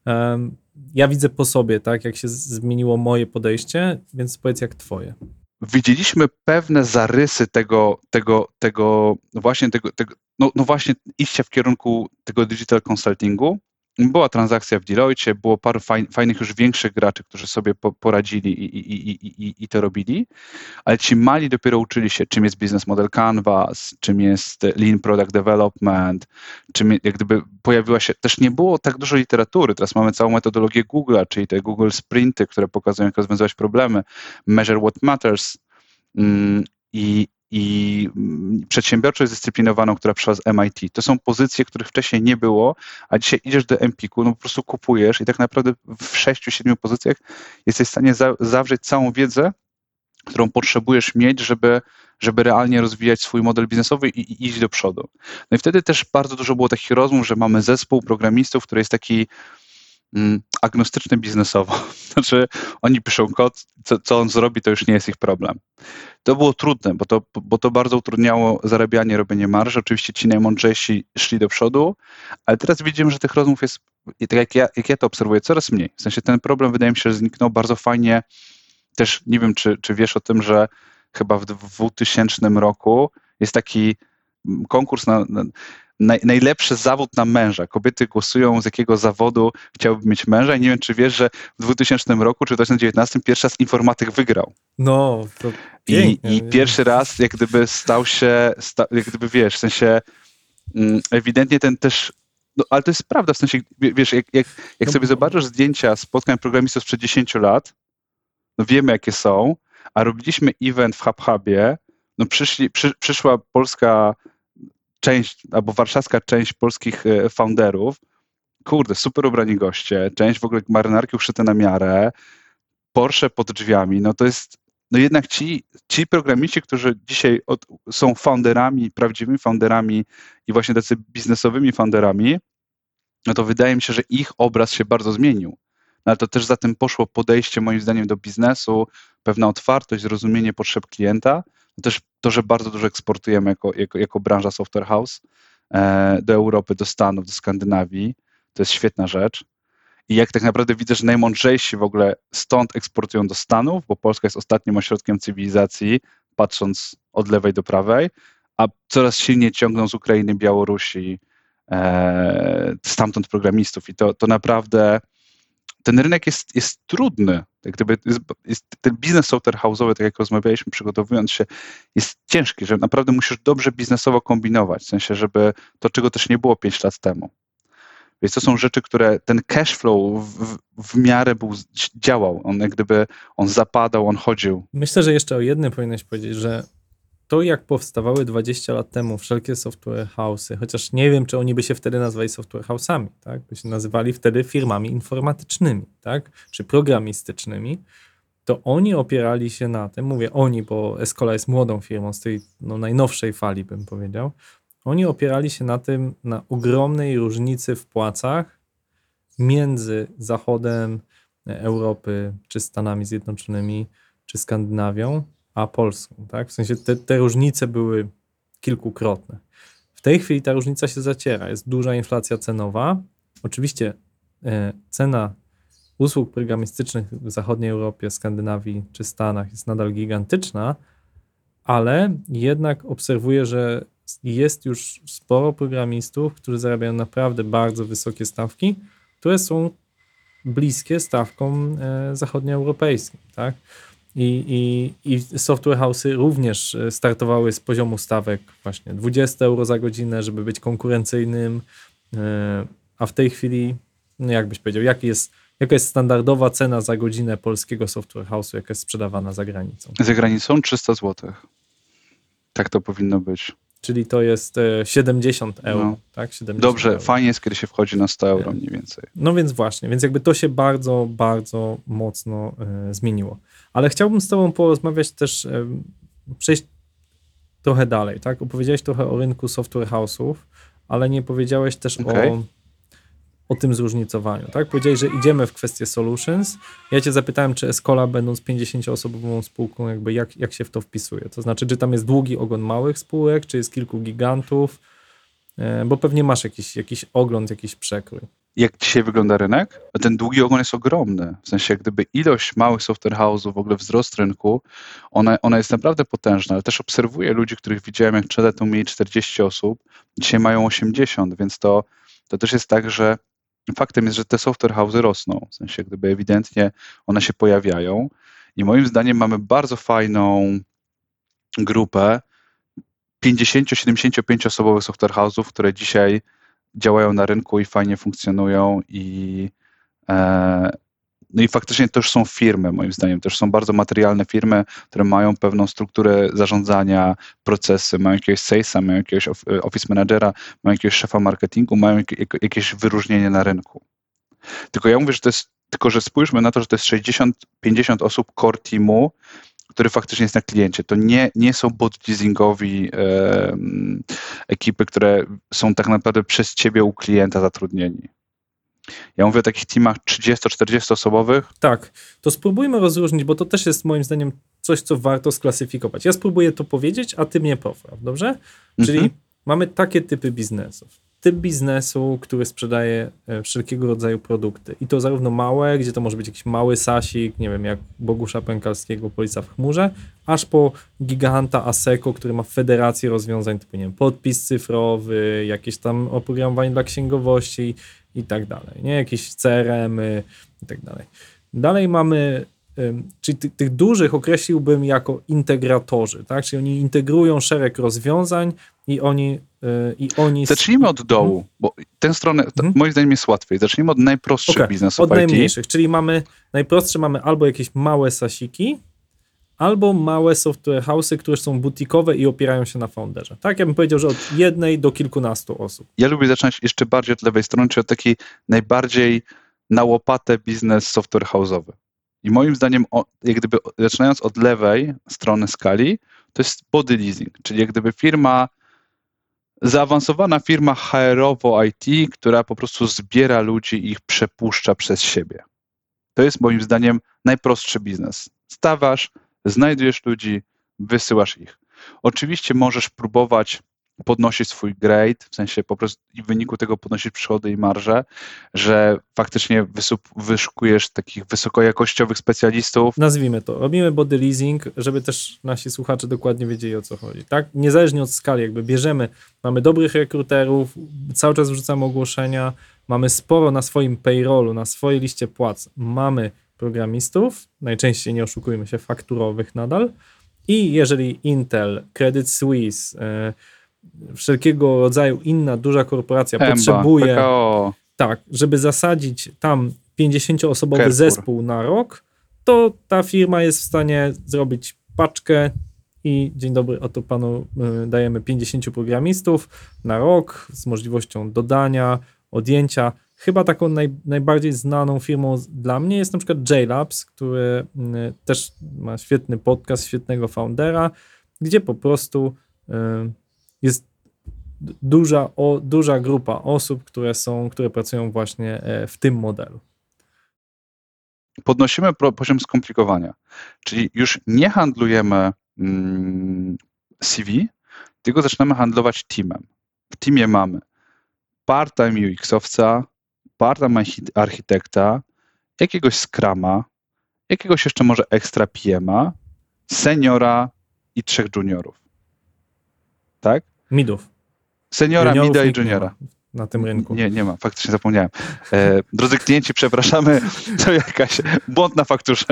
em, ja widzę po sobie, tak, jak się zmieniło moje podejście, więc powiedz jak twoje. widzieliśmy pewne zarysy tego, tego, tego właśnie tego, tego no, no właśnie iścia w kierunku tego digital consultingu, była transakcja w Deloitte, było paru fajn, fajnych już większych graczy, którzy sobie po, poradzili i, i, i, i, i to robili, ale ci mali dopiero uczyli się, czym jest business model Canvas, czym jest lean product development, czym jak gdyby pojawiła się, też nie było tak dużo literatury, teraz mamy całą metodologię Google'a, czyli te Google Sprinty, które pokazują, jak rozwiązywać problemy, measure what matters mm, i, i mm, przedsiębiorczość zdyscyplinowaną, która przyszła z MIT. To są pozycje, których wcześniej nie było, a dzisiaj idziesz do Empiku, no po prostu kupujesz i tak naprawdę w sześciu, siedmiu pozycjach jesteś w stanie za, zawrzeć całą wiedzę, którą potrzebujesz mieć, żeby, żeby realnie rozwijać swój model biznesowy i, i iść do przodu. No i wtedy też bardzo dużo było takich rozmów, że mamy zespół programistów, który jest taki agnostyczny biznesowo. Znaczy, oni piszą kod, co, co on zrobi, to już nie jest ich problem. To było trudne, bo to, bo to bardzo utrudniało zarabianie, robienie marży. Oczywiście ci najmądrzejsi szli do przodu, ale teraz widzimy, że tych rozmów jest, tak jak ja, jak ja to obserwuję, coraz mniej. W sensie ten problem wydaje mi się, że zniknął bardzo fajnie. Też nie wiem, czy, czy wiesz o tym, że chyba w 2000 roku jest taki mm, konkurs na, na naj, najlepszy zawód na męża. Kobiety głosują, z jakiego zawodu chciałyby mieć męża i nie wiem, czy wiesz, że w 2000 roku czy 2019 pierwszy raz informatyk wygrał. No, to I, pięknie. I pierwszy raz jak gdyby stał się, sta, jak gdyby wiesz, w sensie mm, ewidentnie ten też, no, ale to jest prawda, w sensie, wie- wiesz, jak, jak, jak No sobie zobaczysz zdjęcia spotkań programistów sprzed 10 lat, no wiemy jakie są, a robiliśmy event w HubHubie, no przyszli, przy, przyszła polska część, albo warszawska część polskich e, founderów, kurde, super ubrani goście, część w ogóle marynarki uszyte na miarę, Porsche pod drzwiami, no to jest, no jednak ci, ci programiści, którzy dzisiaj od, są founderami, prawdziwymi founderami i właśnie tacy biznesowymi founderami, no to wydaje mi się, że ich obraz się bardzo zmienił. No ale to też za tym poszło podejście moim zdaniem do biznesu, pewna otwartość, zrozumienie potrzeb klienta, też to, że bardzo dużo eksportujemy jako, jako, jako branża software house e, do Europy, do Stanów, do Skandynawii, to jest świetna rzecz. I jak tak naprawdę widzę, że najmądrzejsi w ogóle stąd eksportują do Stanów, bo Polska jest ostatnim ośrodkiem cywilizacji, patrząc od lewej do prawej, a coraz silniej ciągną z Ukrainy, Białorusi, e, stamtąd programistów. I to, to naprawdę ten rynek jest, jest trudny. Jak gdyby jest, jest, ten biznes software house'owy, tak jak rozmawialiśmy przygotowując się, jest ciężki, że naprawdę musisz dobrze biznesowo kombinować, w sensie, żeby to, czego też nie było 5 lat temu. Więc to są rzeczy, które ten cash flow w, w miarę był, działał. On jak gdyby, on zapadał, on chodził. Myślę, że jeszcze o jednym powinieneś powiedzieć, że to jak powstawały 20 lat temu wszelkie software house'y, chociaż nie wiem, czy oni by się wtedy nazwali software house'ami, tak? By się nazywali wtedy firmami informatycznymi, tak? Czy programistycznymi, to oni opierali się na tym, mówię oni, bo Escola jest młodą firmą z tej no, najnowszej fali, bym powiedział. Oni opierali się na tym, na ogromnej różnicy w płacach między zachodem Europy, czy Stanami Zjednoczonymi, czy Skandynawią, a Polską. Tak? W sensie te, te różnice były kilkukrotne. W tej chwili ta różnica się zaciera. Jest duża inflacja cenowa. Oczywiście e, cena usług programistycznych w zachodniej Europie, Skandynawii czy Stanach jest nadal gigantyczna, ale jednak obserwuję, że jest już sporo programistów, którzy zarabiają naprawdę bardzo wysokie stawki, które są bliskie stawkom e, zachodnioeuropejskim. Tak? I, i, I software house'y również e, startowały z poziomu stawek właśnie 20 euro za godzinę, żeby być konkurencyjnym, e, a w tej chwili, no jak byś powiedział, jaki jest, jaka jest standardowa cena za godzinę polskiego software house'u, jaka jest sprzedawana za granicą? Za granicą 300 zł. Tak to powinno być. Czyli to jest e, 70 euro, No. tak? 70 Dobrze, euro. fajnie jest, kiedy się wchodzi na 100 euro mniej więcej. No więc właśnie, więc jakby to się bardzo, bardzo mocno e, zmieniło. Ale chciałbym z Tobą porozmawiać też, przejść trochę dalej, tak? Opowiedziałeś trochę o rynku software house'ów, ale nie powiedziałeś też Okej. o, o tym zróżnicowaniu, tak? Powiedziałeś, że idziemy w kwestię solutions. Ja Cię zapytałem, czy Escola, będąc 50-osobową spółką, jakby jak, jak się w to wpisuje? To znaczy, czy tam jest długi ogon małych spółek, czy jest kilku gigantów? E, Bo pewnie masz jakiś, jakiś ogląd, jakiś przekrój. Jak dzisiaj wygląda rynek, no ten długi ogon jest ogromny. W sensie, gdyby ilość małych software house'ów, w ogóle wzrost rynku, ona, ona jest naprawdę potężna, ale też obserwuję ludzi, których widziałem, jak przed latą mieli 40 osób, dzisiaj mają 80, więc to, to też jest tak, że faktem jest, że te software house'y rosną. W sensie, gdyby ewidentnie one się pojawiają. I moim zdaniem mamy bardzo fajną grupę 50-75 osobowych software house'ów, które dzisiaj działają na rynku i fajnie funkcjonują i e, no i faktycznie to już są firmy, moim zdaniem, też są bardzo materialne firmy, które mają pewną strukturę zarządzania, procesy, mają jakiegoś salesa, mają jakiegoś of- office managera, mają jakiegoś szefa marketingu, mają jak, jak, jakieś wyróżnienie na rynku. Tylko ja mówię, że to jest, tylko że spójrzmy na to, że to jest 60-50 osób core teamu, który faktycznie jest na kliencie. To nie, nie są bot leasingowi e, ekipy, które są tak naprawdę przez ciebie u klienta zatrudnieni. Ja mówię o takich teamach 30-40 osobowych. Tak, to spróbujmy rozróżnić, bo to też jest moim zdaniem coś, co warto sklasyfikować. Ja spróbuję to powiedzieć, a ty mnie popraw, dobrze? Czyli Mhm. mamy takie typy biznesów. Typ biznesu, który sprzedaje e, wszelkiego rodzaju produkty. I to zarówno małe, gdzie to może być jakiś mały sasik, nie wiem, jak Bogusza Pękalskiego, Policja w chmurze, aż po giganta ASECO, który ma federację rozwiązań typu, nie wiem, podpis cyfrowy, jakieś tam oprogramowanie dla księgowości i tak dalej, nie? Jakieś CRM-y i tak dalej. Dalej mamy, czyli ty, tych dużych określiłbym jako integratorzy, tak? Czyli oni integrują szereg rozwiązań i oni, y, i oni Zacznijmy od dołu, bo tę stronę, Mhm. moim zdaniem jest łatwiej. Zacznijmy od najprostszych Okej, biznesów od IT. najmniejszych, czyli mamy, najprostsze mamy albo jakieś małe sasiki, albo małe software house'y, które są butikowe i opierają się na founderze. Tak, ja bym powiedział, że od jednej do kilkunastu osób. Ja lubię zacząć jeszcze bardziej od lewej strony, czyli od taki najbardziej na łopatę biznes software house'owy. I moim zdaniem, jak gdyby zaczynając od lewej strony skali, to jest body leasing, czyli jak gdyby firma, zaawansowana firma HR-owo IT, która po prostu zbiera ludzi i ich przepuszcza przez siebie. To jest moim zdaniem najprostszy biznes. Stawasz, znajdujesz ludzi, wysyłasz ich. Oczywiście możesz próbować podnosić swój grade, w sensie po prostu i w wyniku tego podnosić przychody i marże, że faktycznie wysup, wyszukujesz takich wysokojakościowych specjalistów. Nazwijmy to. Robimy body leasing, żeby też nasi słuchacze dokładnie wiedzieli o co chodzi. Tak? Niezależnie od skali, jakby bierzemy, mamy dobrych rekruterów, cały czas wrzucamy ogłoszenia, mamy sporo na swoim payrollu, na swojej liście płac, mamy programistów, najczęściej nie oszukujmy się, fakturowych nadal. I jeżeli Intel, Credit Suisse, e, wszelkiego rodzaju inna duża korporacja potrzebuje PKO, tak, żeby zasadzić tam 50-osobowy Carrefour. zespół na rok, to ta firma jest w stanie zrobić paczkę i dzień dobry, oto panu y, dajemy 50 programistów na rok z możliwością dodania, odjęcia. Chyba taką naj, najbardziej znaną firmą dla mnie jest na przykład JLabs, który y, też ma świetny podcast, świetnego foundera, gdzie po prostu y, jest duża, o, duża grupa osób, które są, które pracują właśnie e, w tym modelu. podnosimy poziom skomplikowania. Czyli już nie handlujemy mm, CV, tylko zaczynamy handlować teamem. W teamie mamy part-time UX-owca, part-time archi- architekta, jakiegoś scrama, jakiegoś jeszcze może extra PM-a, seniora i trzech juniorów. Tak? Midów. Seniora, Juniorów mida i juniora. ma Na tym rynku. Nie, nie ma, faktycznie zapomniałem. E, drodzy klienci, przepraszamy, to jakaś błąd na fakturze.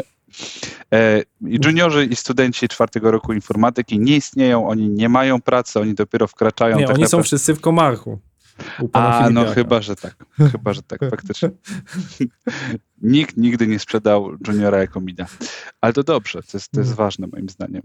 E, juniorzy i studenci czwartego roku informatyki nie istnieją, oni nie mają pracy, oni dopiero wkraczają. Nie, tak oni są naprawdę- wszyscy w Komarchu. A, no chyba, że tak. Chyba, że tak, faktycznie. Nikt nigdy nie sprzedał juniora jako mida. Ale to dobrze, to jest, to jest ważne moim zdaniem.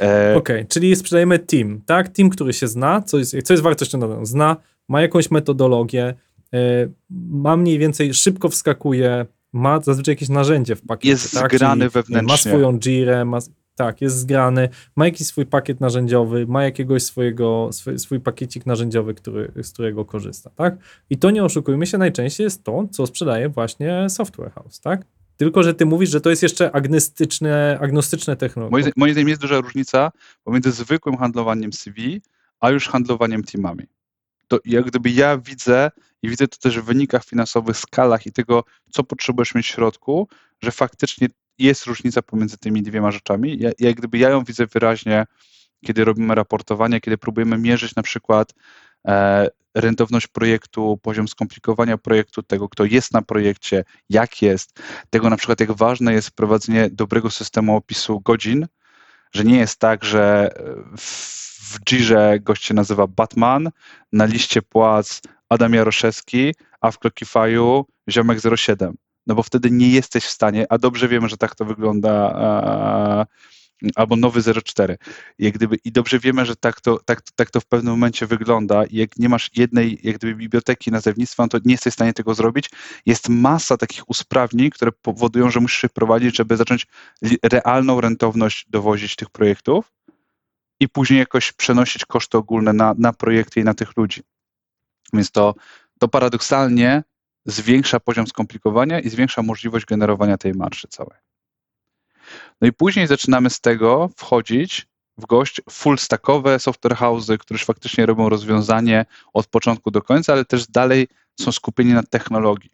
E, Okej, czyli sprzedajemy team, tak? Team, który się zna, co jest, co jest wartością dodaną. Zna, ma jakąś metodologię, e, ma mniej więcej, szybko wskakuje, ma zazwyczaj jakieś narzędzie w pakiecie. Jest tak? zgrany Czyli, wewnętrznie. Ma swoją Jirę, ma, tak, jest zgrany, ma jakiś swój pakiet narzędziowy, ma jakiegoś swojego, swój, swój pakiecik narzędziowy, który, z którego korzysta, tak? I to nie oszukujmy się, najczęściej jest to, co sprzedaje właśnie software house, tak? Tylko, że ty mówisz, że to jest jeszcze agnostyczne, agnostyczne technologie. moim, moim zdaniem jest duża różnica pomiędzy zwykłym handlowaniem CV, a już handlowaniem teamami. To jak gdyby ja widzę i widzę to też w wynikach finansowych, skalach i tego, co potrzebujesz mieć w środku, że faktycznie jest różnica pomiędzy tymi dwiema rzeczami. Ja, jak gdyby ja ją widzę wyraźnie, kiedy robimy raportowanie, kiedy próbujemy mierzyć na przykład e, rentowność projektu, poziom skomplikowania projektu, tego, kto jest na projekcie, jak jest, tego na przykład, jak ważne jest wprowadzenie dobrego systemu opisu godzin, że nie jest tak, że w w Jirze gość się nazywa Batman, na liście płac Adam Jaroszewski, a w Clockify'u ziomek 07. No bo wtedy nie jesteś w stanie, a dobrze wiemy, że tak to wygląda, a, albo nowy 04. Jak gdyby, I dobrze wiemy, że tak to, tak, tak to w pewnym momencie wygląda. Jak nie masz jednej jak gdyby, biblioteki nazewnictwa, no to nie jesteś w stanie tego zrobić. Jest masa takich usprawnień, które powodują, że musisz się prowadzić, żeby zacząć realną rentowność dowozić tych projektów i później jakoś przenosić koszty ogólne na, na projekty i na tych ludzi. Więc to, to paradoksalnie zwiększa poziom skomplikowania i zwiększa możliwość generowania tej marży całej. No i później zaczynamy z tego wchodzić w gość full stackowe software house'y, które faktycznie robią rozwiązanie od początku do końca, ale też dalej są skupieni na technologii.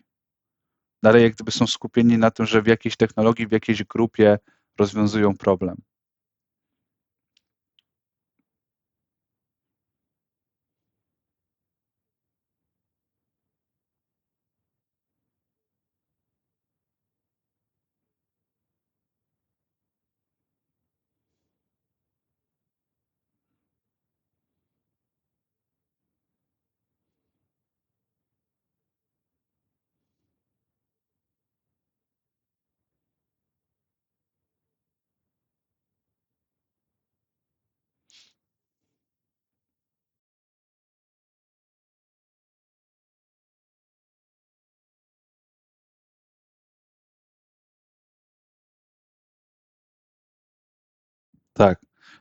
Dalej jak gdyby są skupieni na tym, że w jakiejś technologii, w jakiejś grupie rozwiązują problem. Tak.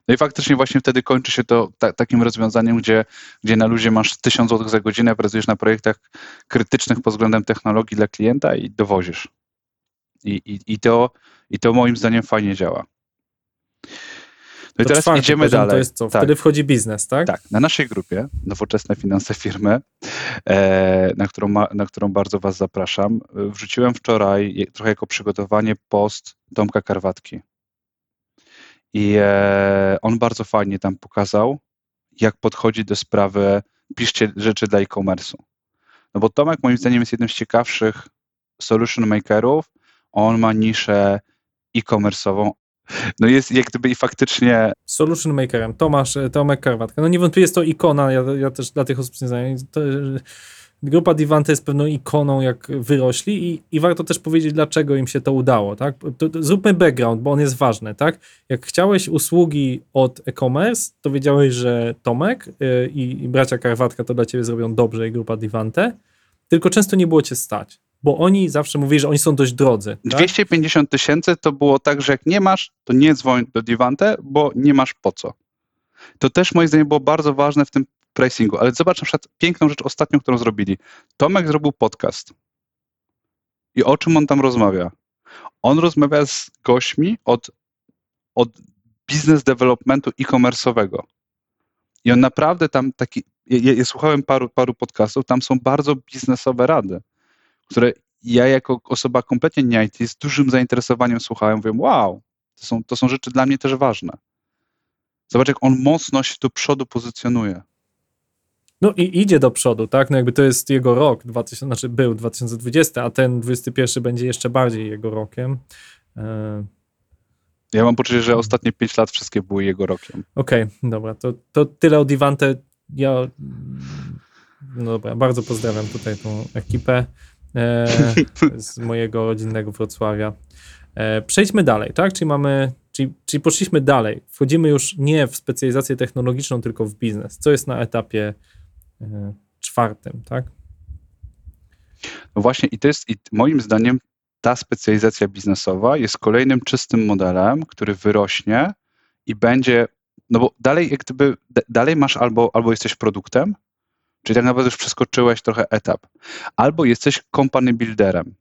No i faktycznie właśnie wtedy kończy się to ta, takim rozwiązaniem, gdzie, gdzie na luzie masz 1000 zł za godzinę, pracujesz na projektach krytycznych pod względem technologii dla klienta i dowozisz. I, i, i, to, i to moim zdaniem fajnie działa. No i teraz idziemy dalej. To jest co? Tak. Wtedy wchodzi biznes, tak? Tak. Na naszej grupie Nowoczesne Finanse Firmy, e, na, którą ma, na którą bardzo Was zapraszam, wrzuciłem wczoraj trochę jako przygotowanie post Tomka Karwatki i e, on bardzo fajnie tam pokazał, jak podchodzi do sprawy, piszcie rzeczy dla e-commerce'u. No bo Tomek moim zdaniem jest jednym z ciekawszych solution makerów. On ma niszę e-commerce'ową. No jest jak gdyby i faktycznie... Solution makerem, Tomasz, Tomek Karwatka. No niewątpliwie jest to ikona, ja, ja też dla tych osób nie znam. To, Grupa Divante jest pewną ikoną, jak wyrośli i, i warto też powiedzieć, dlaczego im się to udało, tak? To, to, zróbmy background, bo on jest ważny, tak? Jak chciałeś usługi od e-commerce, to wiedziałeś, że Tomek yy, i bracia Karwatka to dla ciebie zrobią dobrze i grupa Divante, tylko często nie było cię stać, bo oni zawsze mówili, że oni są dość drodzy. Tak? 250 tysięcy to było tak, że jak nie masz, to nie dzwoń do Divante, bo nie masz po co. To też moim zdaniem było bardzo ważne w tym pricingu. Ale zobacz na przykład piękną rzecz ostatnią, którą zrobili. Tomek zrobił podcast. I o czym on tam rozmawia? On rozmawia z gośćmi od, od biznes developmentu e-commerce'owego. I on naprawdę tam taki, ja, ja, słuchałem paru, paru podcastów, tam są bardzo biznesowe rady, które ja jako osoba kompletnie nie IT z dużym zainteresowaniem słuchałem, mówię, wow, to są, to są rzeczy dla mnie też ważne. Zobacz, jak on mocno się do przodu pozycjonuje. No i idzie do przodu, tak? No jakby to jest jego rok, 2000, znaczy był 2020, a ten 21 będzie jeszcze bardziej jego rokiem. E, ja mam poczucie, że ostatnie 5 lat wszystkie były jego rokiem. Okej, okay, dobra, to, to tyle o Divante. Ja no dobra, bardzo pozdrawiam tutaj tą ekipę e, z mojego rodzinnego Wrocławia. E, przejdźmy dalej, tak? Czyli mamy, czyli, czyli poszliśmy dalej. Wchodzimy już nie w specjalizację technologiczną, tylko w biznes. Co jest na etapie czwartym, tak? No właśnie i to jest i moim zdaniem ta specjalizacja biznesowa jest kolejnym czystym modelem, który wyrośnie i będzie, no bo dalej jak gdyby, dalej masz albo, albo jesteś produktem, czyli tak naprawdę już przeskoczyłeś trochę etap, albo jesteś company builderem,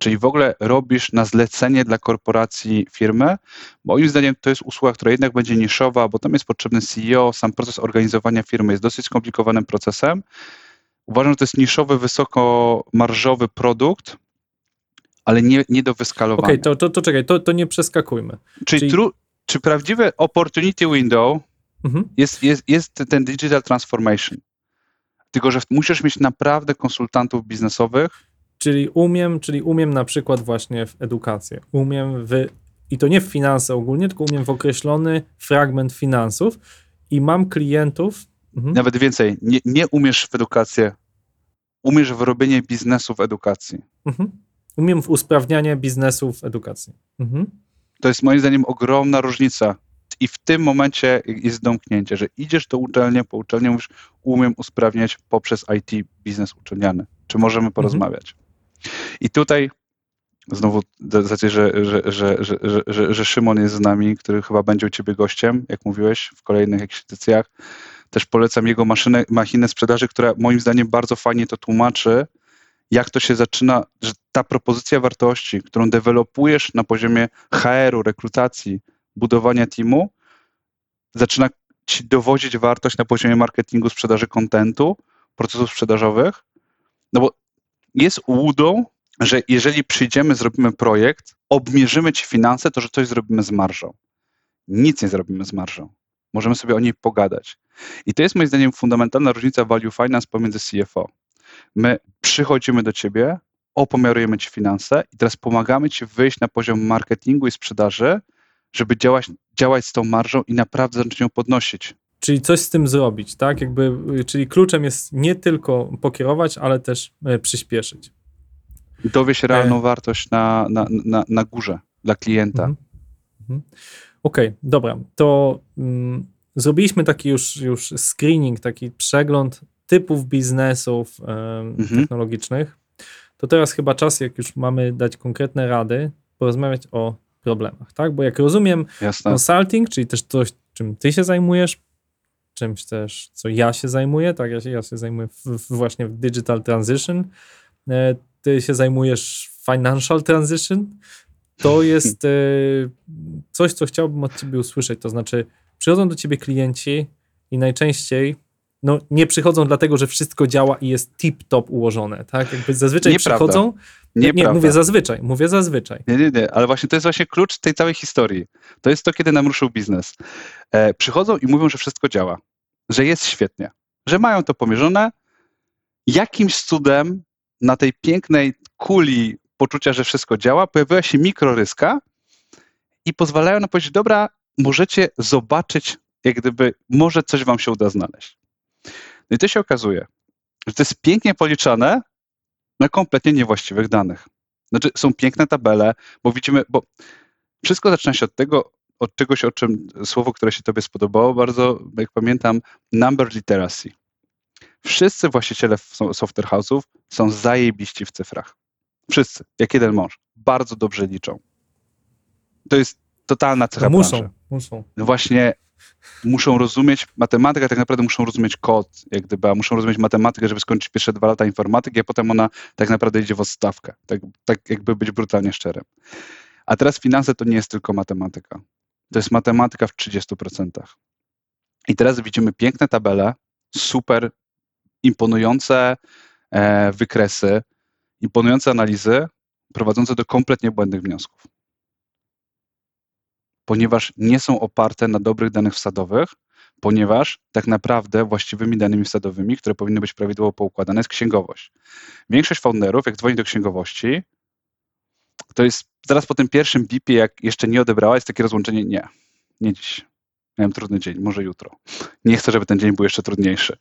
czyli w ogóle robisz na zlecenie dla korporacji firmę. Moim zdaniem to jest usługa, która jednak będzie niszowa, bo tam jest potrzebny CEO, sam proces organizowania firmy jest dosyć skomplikowanym procesem. Uważam, że to jest niszowy, wysokomarżowy produkt, ale nie, nie do wyskalowania. Okej, okay, to, to, to czekaj, to, to nie przeskakujmy. Czyli, Czyli... Tru, czy prawdziwe opportunity window mhm. jest, jest, jest ten digital transformation? Tylko, że musisz mieć naprawdę konsultantów biznesowych, Czyli umiem, czyli umiem na przykład właśnie w edukację. Umiem w, i to nie w finanse ogólnie, tylko umiem w określony fragment finansów i mam klientów. Mhm. nawet więcej, nie, nie umiesz w edukację, umiesz w robienie biznesu w edukacji. Mhm. Umiem w usprawnianie biznesu w edukacji. Mhm. To jest moim zdaniem ogromna różnica. I w tym momencie jest domknięcie, że idziesz do uczelni, po uczelni mówisz, umiem usprawniać poprzez IT biznes uczelniany. Czy możemy porozmawiać? I tutaj znowu, z racji, że, że, że, że, że, że, Szymon jest z nami, który chyba będzie u ciebie gościem, jak mówiłeś, w kolejnych jakichś edycjach, też polecam jego maszynę, machinę sprzedaży, która moim zdaniem bardzo fajnie to tłumaczy, jak to się zaczyna, że ta propozycja wartości, którą dewelopujesz na poziomie HR-u, rekrutacji, budowania teamu, zaczyna ci dowodzić wartość na poziomie marketingu, sprzedaży kontentu, procesów sprzedażowych. No bo jest łudą, że jeżeli przyjdziemy, zrobimy projekt, obmierzymy ci finanse, to że coś zrobimy z marżą. Nic nie zrobimy z marżą. Możemy sobie o niej pogadać. I to jest moim zdaniem fundamentalna różnica value finance pomiędzy CFO. My przychodzimy do ciebie, opomiarujemy ci finanse i teraz pomagamy ci wyjść na poziom marketingu i sprzedaży, żeby działać, działać z tą marżą i naprawdę zacząć ją podnosić. Czyli coś z tym zrobić, tak? Jakby, czyli kluczem jest nie tylko pokierować, ale też e, przyspieszyć. Dowieść realną wartość na, na, na, na górze dla klienta. Mhm. Mhm. Okej, dobra. To mm, zrobiliśmy taki już, już screening, taki przegląd typów biznesów em, technologicznych. To teraz chyba czas, jak już mamy dać konkretne rady, porozmawiać o problemach, tak? Bo jak rozumiem, Jasne. consulting, czyli też coś, czym ty się zajmujesz, czymś też, co ja się zajmuję, tak? Ja się, ja się zajmuję w, w właśnie w digital transition. E, Ty się zajmujesz financial transition. To jest e, coś, co chciałbym od ciebie usłyszeć. To znaczy, przychodzą do ciebie klienci i najczęściej no, nie przychodzą dlatego, że wszystko działa i jest tip-top ułożone, tak? Jakby zazwyczaj Nieprawda. przychodzą. Nie, Nieprawda. mówię zazwyczaj, mówię zazwyczaj. Nie, nie, nie, ale właśnie to jest właśnie klucz tej całej historii. To jest to, kiedy nam ruszył biznes. E, przychodzą i mówią, że wszystko działa, że jest świetnie, że mają to pomierzone. Jakimś cudem na tej pięknej kuli poczucia, że wszystko działa, pojawiła się mikroryska i pozwalają nam powiedzieć, dobra, możecie zobaczyć, jak gdyby może coś wam się uda znaleźć. No i to się okazuje, że to jest pięknie policzane na kompletnie niewłaściwych danych. Znaczy, są piękne tabele, bo widzimy, bo wszystko zaczyna się od tego, od czegoś, o czym słowo, które się Tobie spodobało bardzo, jak pamiętam, number literacy. Wszyscy właściciele so- software house'ów są zajebiści w cyfrach. Wszyscy, jak jeden mąż. Bardzo dobrze liczą. To jest totalna cecha No muszą, branży. muszą. No właśnie muszą rozumieć matematykę, tak naprawdę muszą rozumieć kod, jak gdyby, a muszą rozumieć matematykę, żeby skończyć pierwsze dwa lata informatyki, a potem ona tak naprawdę idzie w odstawkę. Tak, tak jakby być brutalnie szczerym. A teraz finanse to nie jest tylko matematyka. To jest matematyka w 30%. I teraz widzimy piękne tabele, super imponujące e, wykresy, imponujące analizy, prowadzące do kompletnie błędnych wniosków ponieważ nie są oparte na dobrych danych wsadowych, ponieważ tak naprawdę właściwymi danymi wsadowymi, które powinny być prawidłowo poukładane, jest księgowość. Większość founderów, jak dzwoni do księgowości, to jest zaraz po tym pierwszym bipie, jak jeszcze nie odebrała, jest takie rozłączenie, nie, nie dziś. Miałem trudny dzień, może jutro. Nie chcę, żeby ten dzień był jeszcze trudniejszy.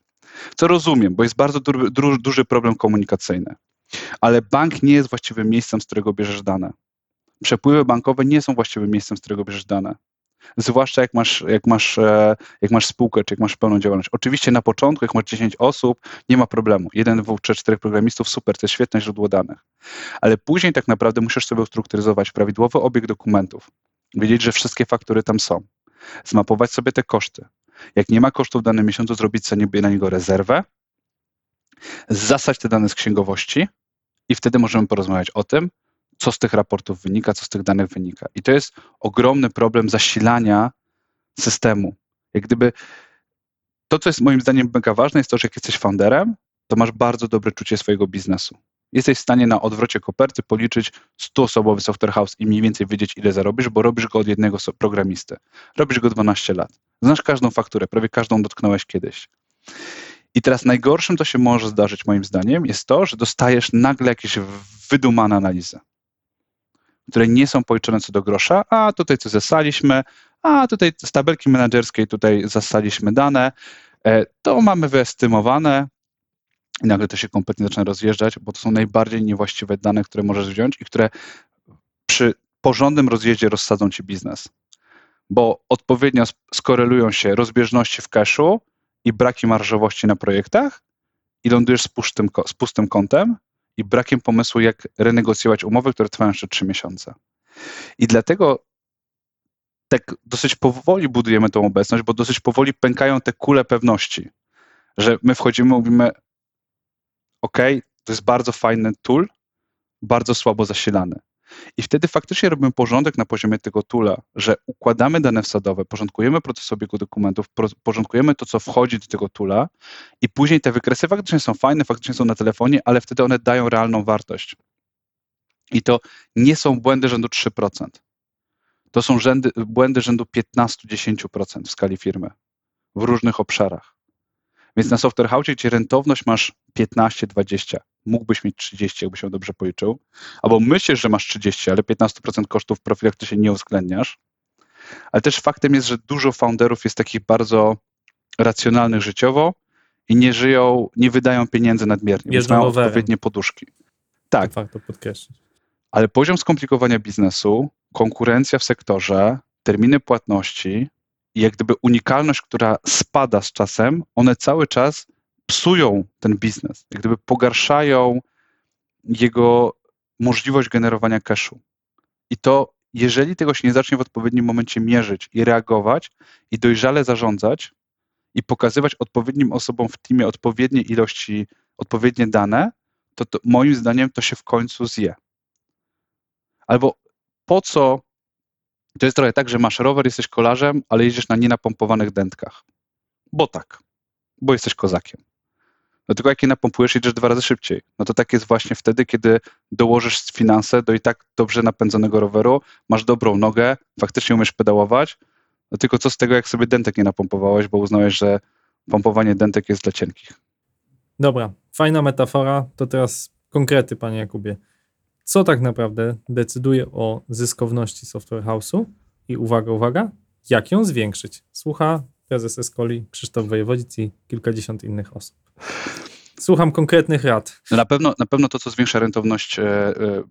Co rozumiem, bo jest bardzo du- du- duży problem komunikacyjny. Ale bank nie jest właściwym miejscem, z którego bierzesz dane przepływy bankowe nie są właściwym miejscem, z którego bierzesz dane. Zwłaszcza jak masz, jak, masz, e, jak masz spółkę, czy jak masz pełną działalność. Oczywiście na początku, jak masz 10 osób, nie ma problemu. Jeden, dwóch, trzech, czterech programistów, super, to jest świetne źródło danych. Ale później tak naprawdę musisz sobie ustrukturyzować prawidłowy obieg dokumentów, wiedzieć, że wszystkie faktury tam są, zmapować sobie te koszty. Jak nie ma kosztów w danym miesiącu, zrobić sobie na niego rezerwę, zasać te dane z księgowości i wtedy możemy porozmawiać o tym, co z tych raportów wynika, co z tych danych wynika. I to jest ogromny problem zasilania systemu. Jak gdyby to, co jest moim zdaniem mega ważne, jest to, że jak jesteś founderem, to masz bardzo dobre czucie swojego biznesu. Jesteś w stanie na odwrocie koperty policzyć 100-osobowy software house i mniej więcej wiedzieć, ile zarobisz, bo robisz go od jednego programisty. Robisz go 12 lat. Znasz każdą fakturę, prawie każdą dotknąłeś kiedyś. I teraz najgorszym, co się może zdarzyć, moim zdaniem, jest to, że dostajesz nagle jakieś wydumane analizy, które nie są policzone co do grosza, a tutaj co zasaliśmy, a tutaj z tabelki menedżerskiej tutaj zasaliśmy dane, e, to mamy wyestymowane i nagle to się kompletnie zaczyna rozjeżdżać, bo to są najbardziej niewłaściwe dane, które możesz wziąć i które przy porządnym rozjeździe rozsadzą ci biznes. Bo odpowiednio sk- skorelują się rozbieżności w cashu i braki marżowości na projektach i lądujesz z pustym, z pustym kątem i brakiem pomysłu, jak renegocjować umowy, które trwają jeszcze 3 miesiące. I dlatego tak dosyć powoli budujemy tą obecność, bo dosyć powoli pękają te kule pewności, że my wchodzimy, mówimy, OK, to jest bardzo fajny tool, bardzo słabo zasilany. I wtedy faktycznie robimy porządek na poziomie tego toola, że układamy dane wsadowe, porządkujemy proces obiegu dokumentów, porządkujemy to, co wchodzi do tego toola i później te wykresy faktycznie są fajne, faktycznie są na telefonie, ale wtedy one dają realną wartość. I to nie są błędy rzędu 3%. To są rzędy, błędy rzędu 15-10% w skali firmy w różnych obszarach. Więc na Software House, gdzie rentowność masz 15-20, mógłbyś mieć 30, jakbyś ją dobrze policzył, albo myślisz, że masz 30, ale 15% kosztów w profilach ty się nie uwzględniasz. Ale też faktem jest, że dużo founderów jest takich bardzo racjonalnych życiowo i nie żyją, nie wydają pieniędzy nadmiernie, Jeżdżą mają odpowiednie poduszki. Tak, Warto podkreślić. ale poziom skomplikowania biznesu, konkurencja w sektorze, terminy płatności i jak gdyby unikalność, która spada z czasem, one cały czas psują ten biznes, jak gdyby pogarszają jego możliwość generowania cashu. I to, jeżeli tego się nie zacznie w odpowiednim momencie mierzyć i reagować i dojrzale zarządzać i pokazywać odpowiednim osobom w teamie odpowiednie ilości, odpowiednie dane, to, to moim zdaniem to się w końcu zje. Albo po co? To jest trochę tak, że masz rower, jesteś kolarzem, ale jedziesz na nienapompowanych dętkach. Bo tak, bo jesteś kozakiem. No tylko jak je napompujesz, jedziesz dwa razy szybciej. No to tak jest właśnie wtedy, kiedy dołożysz finanse do i tak dobrze napędzonego roweru, masz dobrą nogę, faktycznie umiesz pedałować, no tylko co z tego, jak sobie dentek nie napompowałeś, bo uznałeś, że pompowanie dentek jest dla cienkich. Dobra, fajna metafora. To teraz konkrety, panie Jakubie. Co tak naprawdę decyduje o zyskowności Software House'u? I uwaga, uwaga, jak ją zwiększyć? Słucha prezes Escoli, Krzysztof Wojewodzic i kilkadziesiąt innych osób. Słucham konkretnych rad. Na, pewno, na pewno to, co zwiększa rentowność e, e,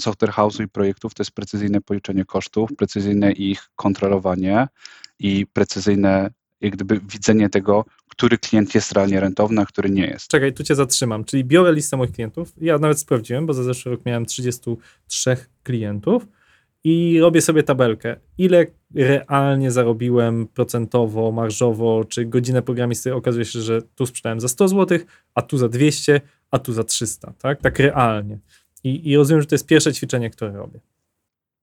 software house'u i projektów, to jest precyzyjne policzenie kosztów, precyzyjne ich kontrolowanie i precyzyjne jak gdyby widzenie tego, który klient jest realnie rentowny, a który nie jest. Czekaj, tu cię zatrzymam. Czyli biorę listę moich klientów. Ja nawet sprawdziłem, bo za zeszły rok miałem 33 klientów i robię sobie tabelkę. Ile realnie zarobiłem procentowo, marżowo, czy godzinę programisty. Okazuje się, że tu sprzedałem za 100 zł, a tu za 200, a tu za 300, tak? Tak realnie. I, I rozumiem, że to jest pierwsze ćwiczenie, które robię.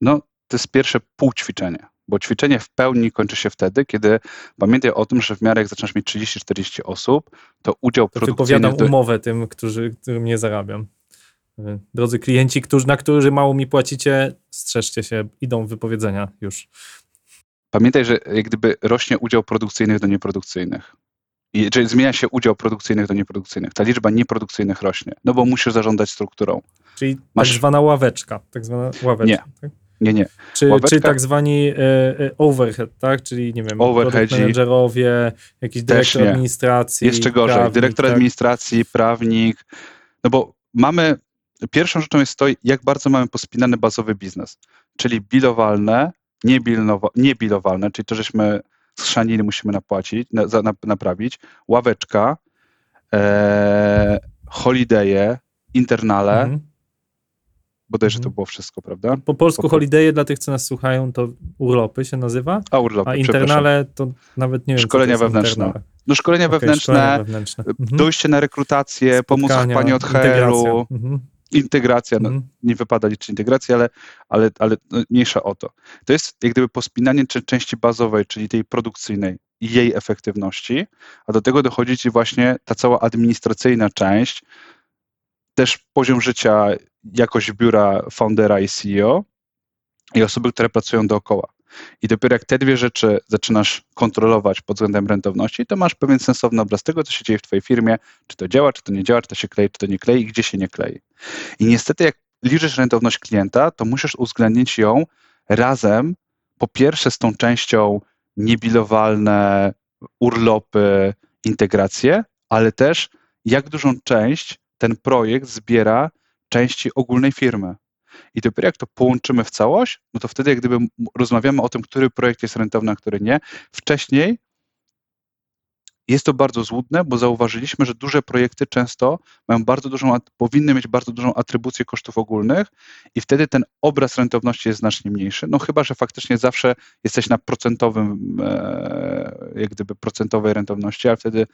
No, to jest pierwsze półćwiczenie, bo ćwiczenie w pełni kończy się wtedy, kiedy pamiętaj o tym, że w miarę jak zaczynasz mieć 30-40 osób, to udział To produkcyjny... wypowiadam umowę tym, którzy, którym nie zarabiam. Y, Drodzy klienci, którzy, na którzy mało mi płacicie, strzeżcie się, idą wypowiedzenia już. Pamiętaj, że jak gdyby rośnie udział produkcyjnych do nieprodukcyjnych. I, czyli zmienia się udział produkcyjnych do nieprodukcyjnych. Ta liczba nieprodukcyjnych rośnie, no bo musisz zarządzać strukturą. Czyli Masz- tak zwana ławeczka. Tak zwana ławeczka. Nie. Tak? Nie, nie. Czy, Ławeczka- czy tak zwani e, e, overhead, tak? Czyli nie wiem, Overheadzi. managerowie, jakiś dyrektor administracji. Jeszcze gorzej. prawnik, Dyrektor tak? administracji, prawnik. No bo mamy. Pierwszą rzeczą jest to, jak bardzo mamy pospinany bazowy biznes. Czyli bilowalne, niebilowa- niebilowalne, czyli to, żeśmy schrzanili, musimy napłacić, na, za, na, naprawić. Ławeczka, e, holidaye, internale. Mhm. Bodajże Mhm. to było wszystko, prawda? Po polsku Po- holiday dla tych, co nas słuchają, to urlopy się nazywa, A urlopy, a internale to nawet nie wiem, Szkolenia wewnętrzne. internale. No szkolenia Okej, wewnętrzne, szkolenia wewnętrzne. Mhm. dojście na rekrutację, pomóc Spotkania, pani od. HR-u, Mhm. integracja, no, Mhm. nie wypada liczyć integracji, ale, ale, ale no, mniejsza o to. To jest jak gdyby pospinanie części bazowej, czyli tej produkcyjnej i jej efektywności, a do tego dochodzi ci właśnie ta cała administracyjna część, też poziom życia, jakość biura foundera i CEO i osoby, które pracują dookoła. I dopiero jak te dwie rzeczy zaczynasz kontrolować pod względem rentowności, to masz pewien sensowny obraz tego, co się dzieje w twojej firmie, czy to działa, czy to nie działa, czy to się klei, czy to nie klei i gdzie się nie klei. I niestety jak liczysz rentowność klienta, to musisz uwzględnić ją razem, po pierwsze z tą częścią niebilowalne, urlopy, integracje, ale też jak dużą część ten projekt zbiera części ogólnej firmy. I dopiero jak to połączymy w całość, no to wtedy jak gdyby rozmawiamy o tym, który projekt jest rentowny, a który nie. Wcześniej jest to bardzo złudne, bo zauważyliśmy, że duże projekty często mają bardzo dużą, powinny mieć bardzo dużą atrybucję kosztów ogólnych i wtedy ten obraz rentowności jest znacznie mniejszy. No chyba, że faktycznie zawsze jesteś na procentowym, e, jak gdyby procentowej rentowności, ale wtedy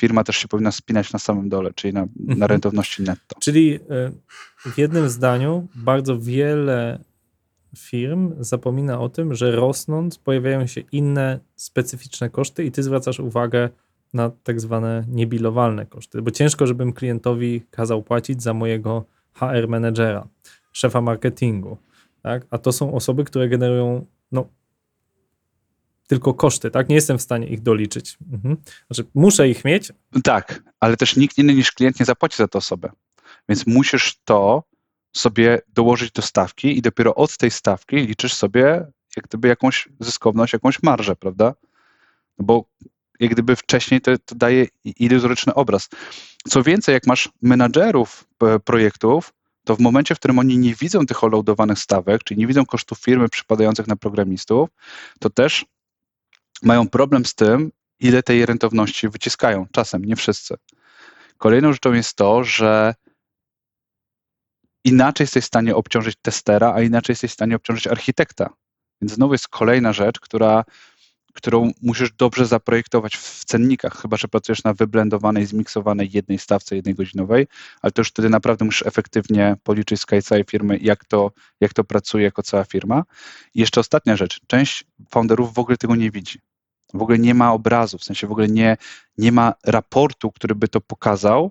firma też się powinna spinać na samym dole, czyli na, na Mhm. rentowności netto. Czyli y, w jednym zdaniu bardzo wiele firm zapomina o tym, że rosnąc pojawiają się inne specyficzne koszty i ty zwracasz uwagę na tak zwane niebilowalne koszty, bo ciężko, żebym klientowi kazał płacić za mojego HR menedżera, szefa marketingu, tak? a to są osoby, które generują no, tylko koszty, tak? Nie jestem w stanie ich doliczyć. Mhm. Znaczy, muszę ich mieć, Tak, ale też nikt inny niż klient nie zapłaci za tę osobę. Więc musisz to sobie dołożyć do stawki i dopiero od tej stawki liczysz sobie jak gdyby jakąś zyskowność, jakąś marżę, prawda? No bo jak gdyby wcześniej to, to daje iluzoryczny obraz. Co więcej, jak masz menadżerów projektów, to w momencie, w którym oni nie widzą tych oloadowanych stawek, czyli nie widzą kosztów firmy przypadających na programistów, to też mają problem z tym, ile tej rentowności wyciskają. Czasem, nie wszyscy. Kolejną rzeczą jest to, że inaczej jesteś w stanie obciążyć testera, a inaczej jesteś w stanie obciążyć architekta. Więc znowu jest kolejna rzecz, która, którą musisz dobrze zaprojektować w, cennikach, chyba że pracujesz na wyblendowanej, zmiksowanej jednej stawce, jednej godzinowej, ale to już wtedy naprawdę musisz efektywnie policzyć z całej firmy, jak to, jak to pracuje jako cała firma. I jeszcze ostatnia rzecz. Część founderów w ogóle tego nie widzi. W ogóle nie ma obrazu, w sensie w ogóle nie, nie ma raportu, który by to pokazał.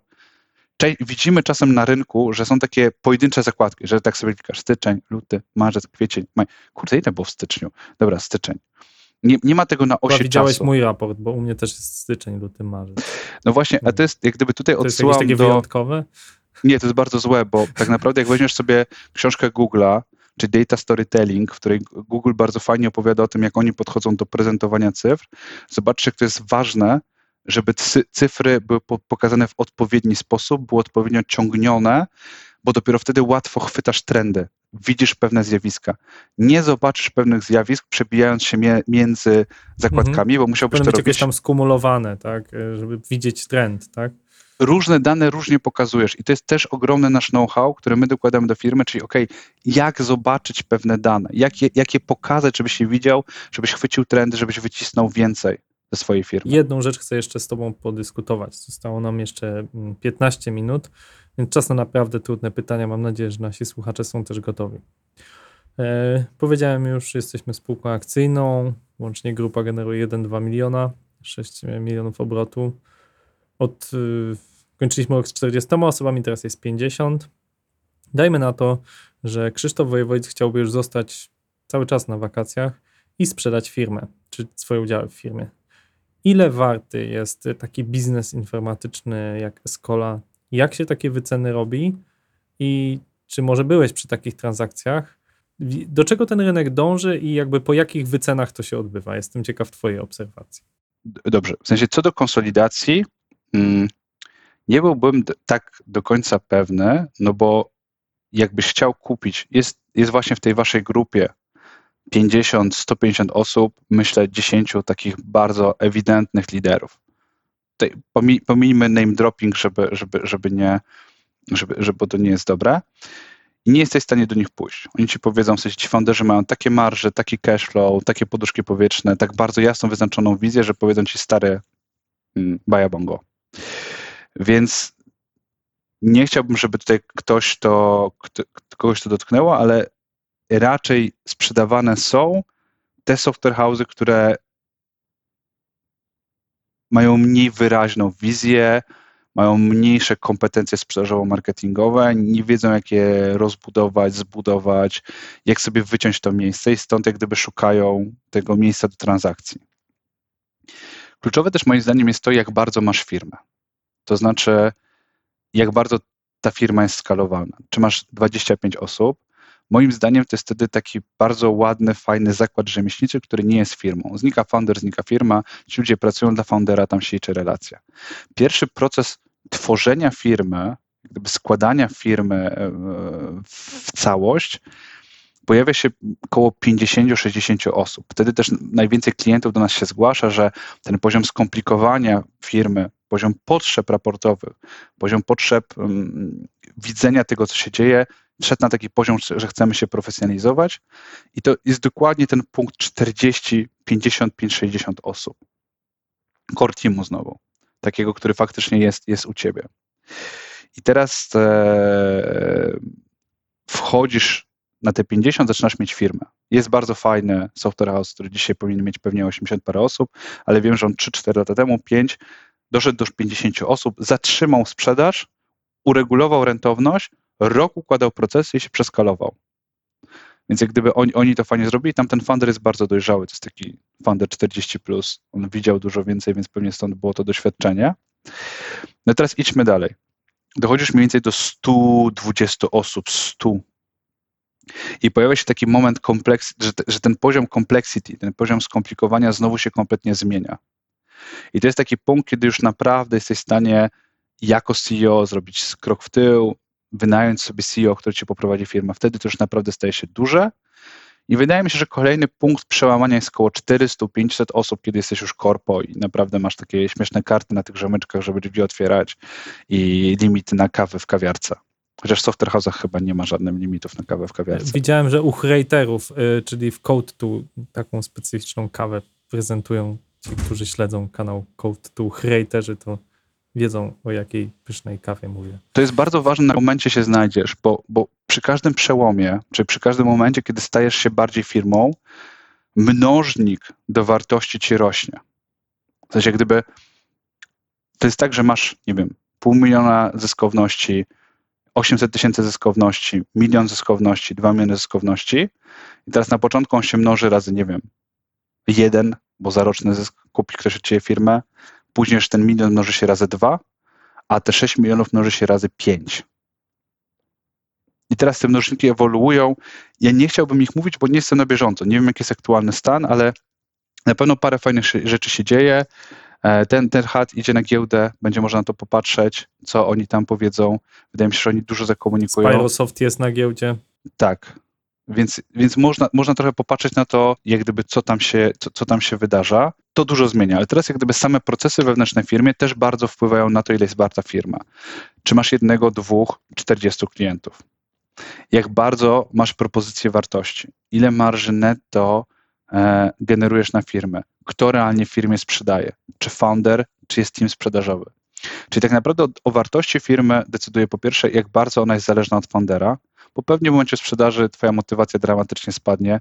Cze- Widzimy czasem na rynku, że są takie pojedyncze zakładki, że tak sobie klikasz styczeń, luty, marzec, kwiecień, maj. Kurde, ile było w styczniu? Dobra, styczeń. Nie, nie ma tego na Chyba osi widziałeś czasu. mój raport, bo u mnie też jest styczeń, luty, marzec. No właśnie, a to jest jak gdyby tutaj To jest takie do... wyjątkowe? Nie, to jest bardzo złe, bo tak naprawdę jak weźmiesz sobie książkę Google'a, czy Data Storytelling, w której Google bardzo fajnie opowiada o tym, jak oni podchodzą do prezentowania cyfr, zobaczcie, jak to jest ważne, żeby cy- cyfry były po- pokazane w odpowiedni sposób, były odpowiednio ciągnione, bo dopiero wtedy łatwo chwytasz trendy, widzisz pewne zjawiska. Nie zobaczysz pewnych zjawisk, przebijając się między zakładkami, bo musiałbyś to być jakieś robić tam skumulowane, tak? Żeby widzieć trend, tak? Różne dane różnie pokazujesz i to jest też ogromny nasz know-how, który my dokładamy do firmy, czyli ok, jak zobaczyć pewne dane, jak je, jak je pokazać, żebyś je widział, żebyś chwycił trendy, żebyś wycisnął więcej ze swojej firmy. Jedną rzecz chcę jeszcze z Tobą podyskutować. Zostało nam jeszcze mm, 15 minut, więc czas na naprawdę trudne pytania. Mam nadzieję, że nasi słuchacze są też gotowi. E, powiedziałem już, jesteśmy spółką akcyjną. Łącznie grupa generuje 1-2 miliona, 6 milionów obrotu. Od, y, kończyliśmy rok z 40 osobami, teraz jest 50. Dajmy na to, że Krzysztof Wojewódz chciałby już zostać cały czas na wakacjach i sprzedać firmę, czy swoje udziały w firmie. Ile warty jest taki biznes informatyczny jak Escola? Jak się takie wyceny robi? I czy może byłeś przy takich transakcjach? Do czego ten rynek dąży i jakby po jakich wycenach to się odbywa? Jestem ciekaw Twojej obserwacji. Dobrze, w sensie co do konsolidacji, nie byłbym tak do końca pewny, no bo jakbyś chciał kupić, jest, jest właśnie w tej waszej grupie 50, 150 osób, myślę 10 takich bardzo ewidentnych liderów. Tutaj pomi, pomijmy name dropping, żeby, żeby, żeby nie, żeby, żeby to nie jest dobre. I nie jesteś w stanie do nich pójść. Oni ci powiedzą, w sensie ci founderzy mają takie marże, taki cash flow, takie poduszki powietrzne, tak bardzo jasno wyznaczoną wizję, że powiedzą ci stary mm, baja bongo. Więc nie chciałbym, żeby tutaj ktoś to, kogoś to dotknęło, ale raczej sprzedawane są te software house'y, które mają mniej wyraźną wizję, mają mniejsze kompetencje sprzedażowo-marketingowe, nie wiedzą, jak je rozbudować, zbudować, jak sobie wyciąć to miejsce i stąd jak gdyby szukają tego miejsca do transakcji. Kluczowe też moim zdaniem jest to, jak bardzo masz firmę. To znaczy, jak bardzo ta firma jest skalowalna. Czy masz 25 osób? Moim zdaniem to jest wtedy taki bardzo ładny, fajny zakład rzemieślniczy, który nie jest firmą. Znika founder, znika firma, ci ludzie pracują dla foundera, tam się liczy relacja. Pierwszy proces tworzenia firmy, składania firmy e, w całość, pojawia się około 50-60 osób. Wtedy też najwięcej klientów do nas się zgłasza, że ten poziom skomplikowania firmy, poziom potrzeb raportowych, poziom potrzeb um, widzenia tego, co się dzieje, szedł na taki poziom, że chcemy się profesjonalizować. I to jest dokładnie ten punkt 40, 55, 60 osób. Core teamu znowu. Takiego, który faktycznie jest, jest u ciebie. I teraz e, wchodzisz na te 50 zaczynasz mieć firmę. Jest bardzo fajny software house, który dzisiaj powinien mieć pewnie 80 parę osób, ale wiem, że on 3-4 lata temu, 5, doszedł do 50 osób, zatrzymał sprzedaż, uregulował rentowność, rok układał procesy i się przeskalował. Więc jak gdyby oni, oni to fajnie zrobili, tam ten funder jest bardzo dojrzały, to jest taki funder 40+, plus. on widział dużo więcej, więc pewnie stąd było to doświadczenie. No teraz idźmy dalej. Dochodzisz mniej więcej do 120 osób, 100 i pojawia się taki moment, kompleks, że, że ten poziom complexity, ten poziom skomplikowania znowu się kompletnie zmienia. I to jest taki punkt, kiedy już naprawdę jesteś w stanie jako CEO zrobić krok w tył, wynająć sobie CEO, który ci poprowadzi firmę. Wtedy to już naprawdę staje się duże. I wydaje mi się, że kolejny punkt przełamania jest około 400-500 osób, kiedy jesteś już korpo i naprawdę masz takie śmieszne karty na tych rzemyczkach, żeby drzwi otwierać i limity na kawę w kawiarce. Chociaż w software house'ach chyba nie ma żadnych limitów na kawę w kawiarce. Widziałem, że u creatorów, y, czyli w Code2, taką specyficzną kawę prezentują ci, którzy śledzą kanał Code2. Creatorzy to wiedzą, o jakiej pysznej kawie mówię. To jest bardzo ważne, na momencie się znajdziesz, bo, bo przy każdym przełomie, czy przy każdym momencie, kiedy stajesz się bardziej firmą, mnożnik do wartości ci rośnie. W sensie, gdyby to jest tak, że masz, nie wiem, pół miliona zyskowności, 800 tysięcy zyskowności, milion zyskowności, 2 miliony zyskowności i teraz na początku on się mnoży razy, nie wiem, jeden, bo za roczny zysk kupi ktoś od ciebie firmę, później już ten milion mnoży się razy dwa, a te 6 milionów mnoży się razy 5. I teraz te mnożniki ewoluują. Ja nie chciałbym ich mówić, bo nie jestem na bieżąco. Nie wiem, jaki jest aktualny stan, ale na pewno parę fajnych rzeczy się dzieje. E, ten, ten chat idzie na giełdę, będzie można na to popatrzeć, co oni tam powiedzą. Wydaje mi się, że oni dużo zakomunikują. Spyrosoft jest na giełdzie. Tak. Więc, więc można, można trochę popatrzeć na to, jak gdyby co tam, się, co, co tam się wydarza. To dużo zmienia, ale teraz jak gdyby same procesy wewnętrzne w firmie też bardzo wpływają na to, ile jest warta firma. Czy masz jednego, dwóch, czterdziestu klientów? Jak bardzo masz propozycję wartości? Ile marży netto e, generujesz na firmę? Kto realnie firmie sprzedaje? Czy founder, czy jest team sprzedażowy? Czyli tak naprawdę o, o wartości firmy decyduje po pierwsze, jak bardzo ona jest zależna od foundera, bo pewnie w momencie sprzedaży twoja motywacja dramatycznie spadnie,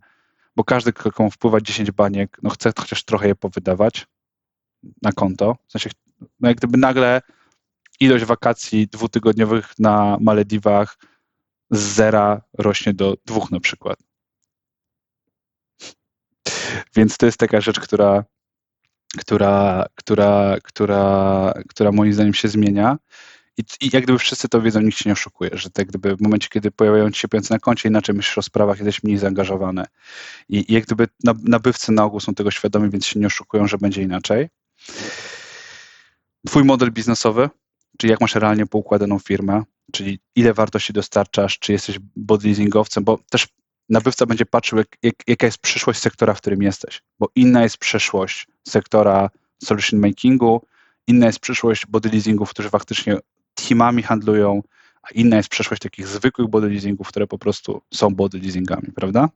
bo każdy, komu wpływa 10 baniek, no chce chociaż trochę je powydawać na konto. W sensie, no jak gdyby nagle ilość wakacji dwutygodniowych na Malediwach z zera rośnie do dwóch na przykład. Więc to jest taka rzecz, która, która, która, która, która moim zdaniem się zmienia. I, I jak gdyby wszyscy to wiedzą, nikt się nie oszukuje, że tak gdyby w momencie, kiedy pojawiają ci się pieniądze na koncie, inaczej myślisz o sprawach, jesteś mniej zaangażowany. I, i jak gdyby nabywcy na ogół są tego świadomi, więc się nie oszukują, że będzie inaczej. Twój model biznesowy, czyli jak masz realnie poukładaną firmę, czyli ile wartości dostarczasz, czy jesteś bodleasingowcem, bo też nabywca będzie patrzył, jak, jak, jaka jest przyszłość sektora, w którym jesteś, bo inna jest przyszłość sektora solution makingu, inna jest przyszłość body leasingów, którzy faktycznie teamami handlują, a inna jest przeszłość takich zwykłych body leasingów, które po prostu są body leasingami, prawda?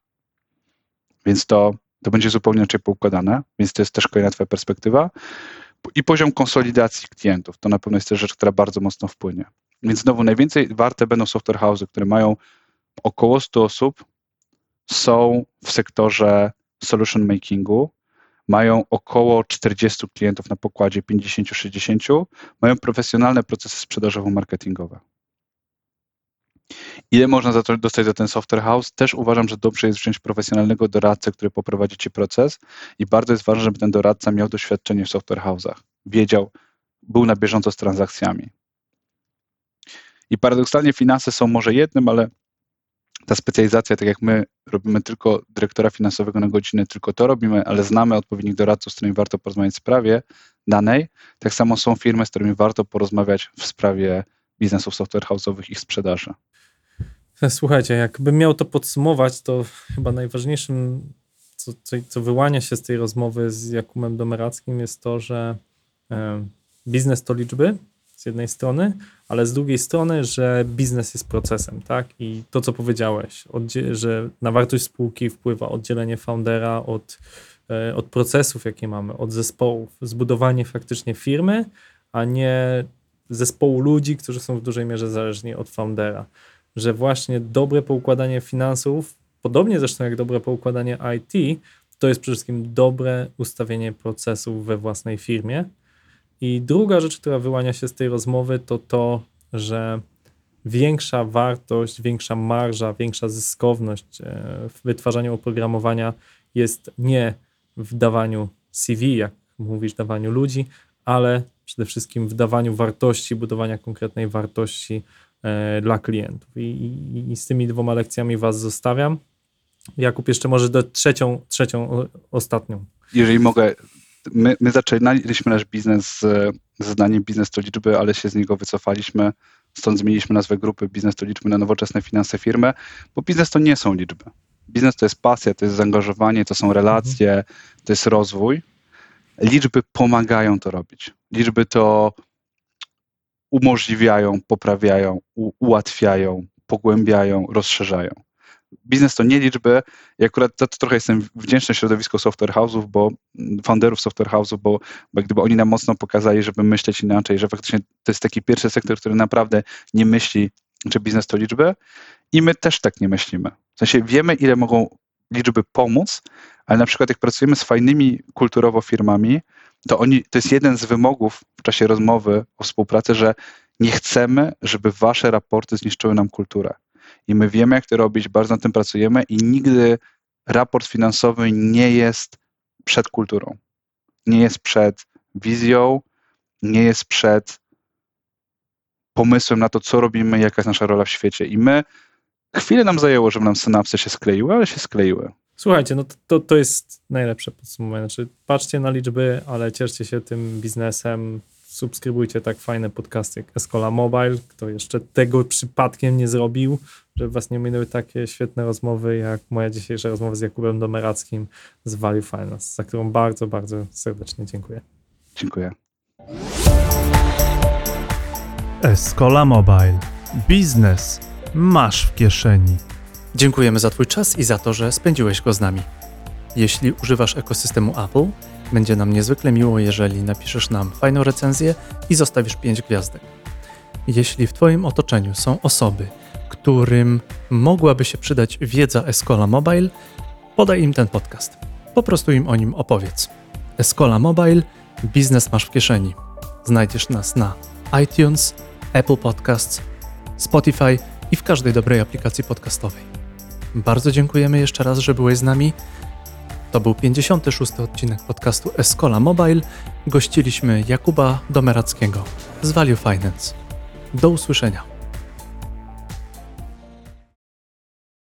Więc to, to będzie zupełnie inaczej poukładane, więc to jest też kolejna twoja perspektywa. I poziom konsolidacji klientów, to na pewno jest też rzecz, która bardzo mocno wpłynie. Więc znowu najwięcej warte będą software house'y, które mają około 100 osób, są w sektorze solution makingu, mają około 40 klientów na pokładzie, 50-60, mają profesjonalne procesy sprzedażowo-marketingowe. Ile można za to dostać za ten software house? Też uważam, że dobrze jest wziąć profesjonalnego doradcę, który poprowadzi ci proces i bardzo jest ważne, żeby ten doradca miał doświadczenie w software house'ach. Wiedział, był na bieżąco z transakcjami. I paradoksalnie finanse są może jednym, ale ta specjalizacja, tak jak my robimy tylko dyrektora finansowego na godzinę, tylko to robimy, ale znamy odpowiednich doradców, z którymi warto porozmawiać w sprawie danej, tak samo są firmy, z którymi warto porozmawiać w sprawie biznesów software house'owych i sprzedaży. Słuchajcie, jakbym miał to podsumować, to chyba najważniejszym, co, co, co wyłania się z tej rozmowy z Jakubem Domerackim jest to, że e, biznes to liczby z jednej strony, ale z drugiej strony, że biznes jest procesem, tak? I to, co powiedziałeś, że na wartość spółki wpływa oddzielenie foundera od, e, od procesów, jakie mamy, od zespołów, zbudowanie faktycznie firmy, a nie zespołu ludzi, którzy są w dużej mierze zależni od foundera że właśnie dobre poukładanie finansów, podobnie zresztą jak dobre poukładanie IT, to jest przede wszystkim dobre ustawienie procesów we własnej firmie. I druga rzecz, która wyłania się z tej rozmowy, to to, że większa wartość, większa marża, większa zyskowność e, w wytwarzaniu oprogramowania jest nie w dawaniu CV, jak mówisz, dawaniu ludzi, ale przede wszystkim w dawaniu wartości, budowania konkretnej wartości E, dla klientów. I, i, I, z tymi dwoma lekcjami Was zostawiam. Jakub, jeszcze może do trzecią, trzecią ostatnią. Jeżeli mogę, my, my zaczynaliśmy nasz biznes z, z zdaniem biznes to liczby, ale się z niego wycofaliśmy. Stąd zmieniliśmy nazwę grupy Biznes to liczby na nowoczesne finanse firmy, bo biznes to nie są liczby. Biznes to jest pasja, to jest zaangażowanie, to są relacje, mhm. to jest rozwój. Liczby pomagają to robić. Liczby to umożliwiają, poprawiają, ułatwiają, pogłębiają, rozszerzają. Biznes to nie liczby i akurat za to trochę jestem wdzięczny środowisku software house'ów, bo founderów software house'ów, bo, bo gdyby oni nam mocno pokazali, żeby myśleć inaczej, że faktycznie to jest taki pierwszy sektor, który naprawdę nie myśli, że biznes to liczby i my też tak nie myślimy. W sensie wiemy, ile mogą liczby pomóc, ale na przykład jak pracujemy z fajnymi kulturowo firmami, to oni, to jest jeden z wymogów w czasie rozmowy o współpracy, że nie chcemy, żeby wasze raporty zniszczyły nam kulturę. I my wiemy, jak to robić, bardzo nad tym pracujemy i nigdy raport finansowy nie jest przed kulturą. Nie jest przed wizją, nie jest przed pomysłem na to, co robimy, jaka jest nasza rola w świecie. I my, chwilę nam zajęło, żeby nam synapsy się skleiły, ale się skleiły. Słuchajcie, no to, to jest najlepsze podsumowanie. Znaczy, patrzcie na liczby, ale cieszcie się tym biznesem. Subskrybujcie tak fajne podcasty jak Escola Mobile, kto jeszcze tego przypadkiem nie zrobił, żeby was nie minęły takie świetne rozmowy, jak moja dzisiejsza rozmowa z Jakubem Domerackim z Value Finance, za którą bardzo, bardzo serdecznie dziękuję. Dziękuję. Escola Mobile. Biznes masz w kieszeni. Dziękujemy za Twój czas i za to, że spędziłeś go z nami. Jeśli używasz ekosystemu Apple, będzie nam niezwykle miło, jeżeli napiszesz nam fajną recenzję i zostawisz 5 gwiazdek. Jeśli w Twoim otoczeniu są osoby, którym mogłaby się przydać wiedza Escola Mobile, podaj im ten podcast. Po prostu im o nim opowiedz. Escola Mobile, biznes masz w kieszeni. Znajdziesz nas na iTunes, Apple Podcasts, Spotify i w każdej dobrej aplikacji podcastowej. Bardzo dziękujemy jeszcze raz, że byłeś z nami. To był 56. odcinek podcastu Escola Mobile. Gościliśmy Jakuba Domerackiego z Value Finance. Do usłyszenia.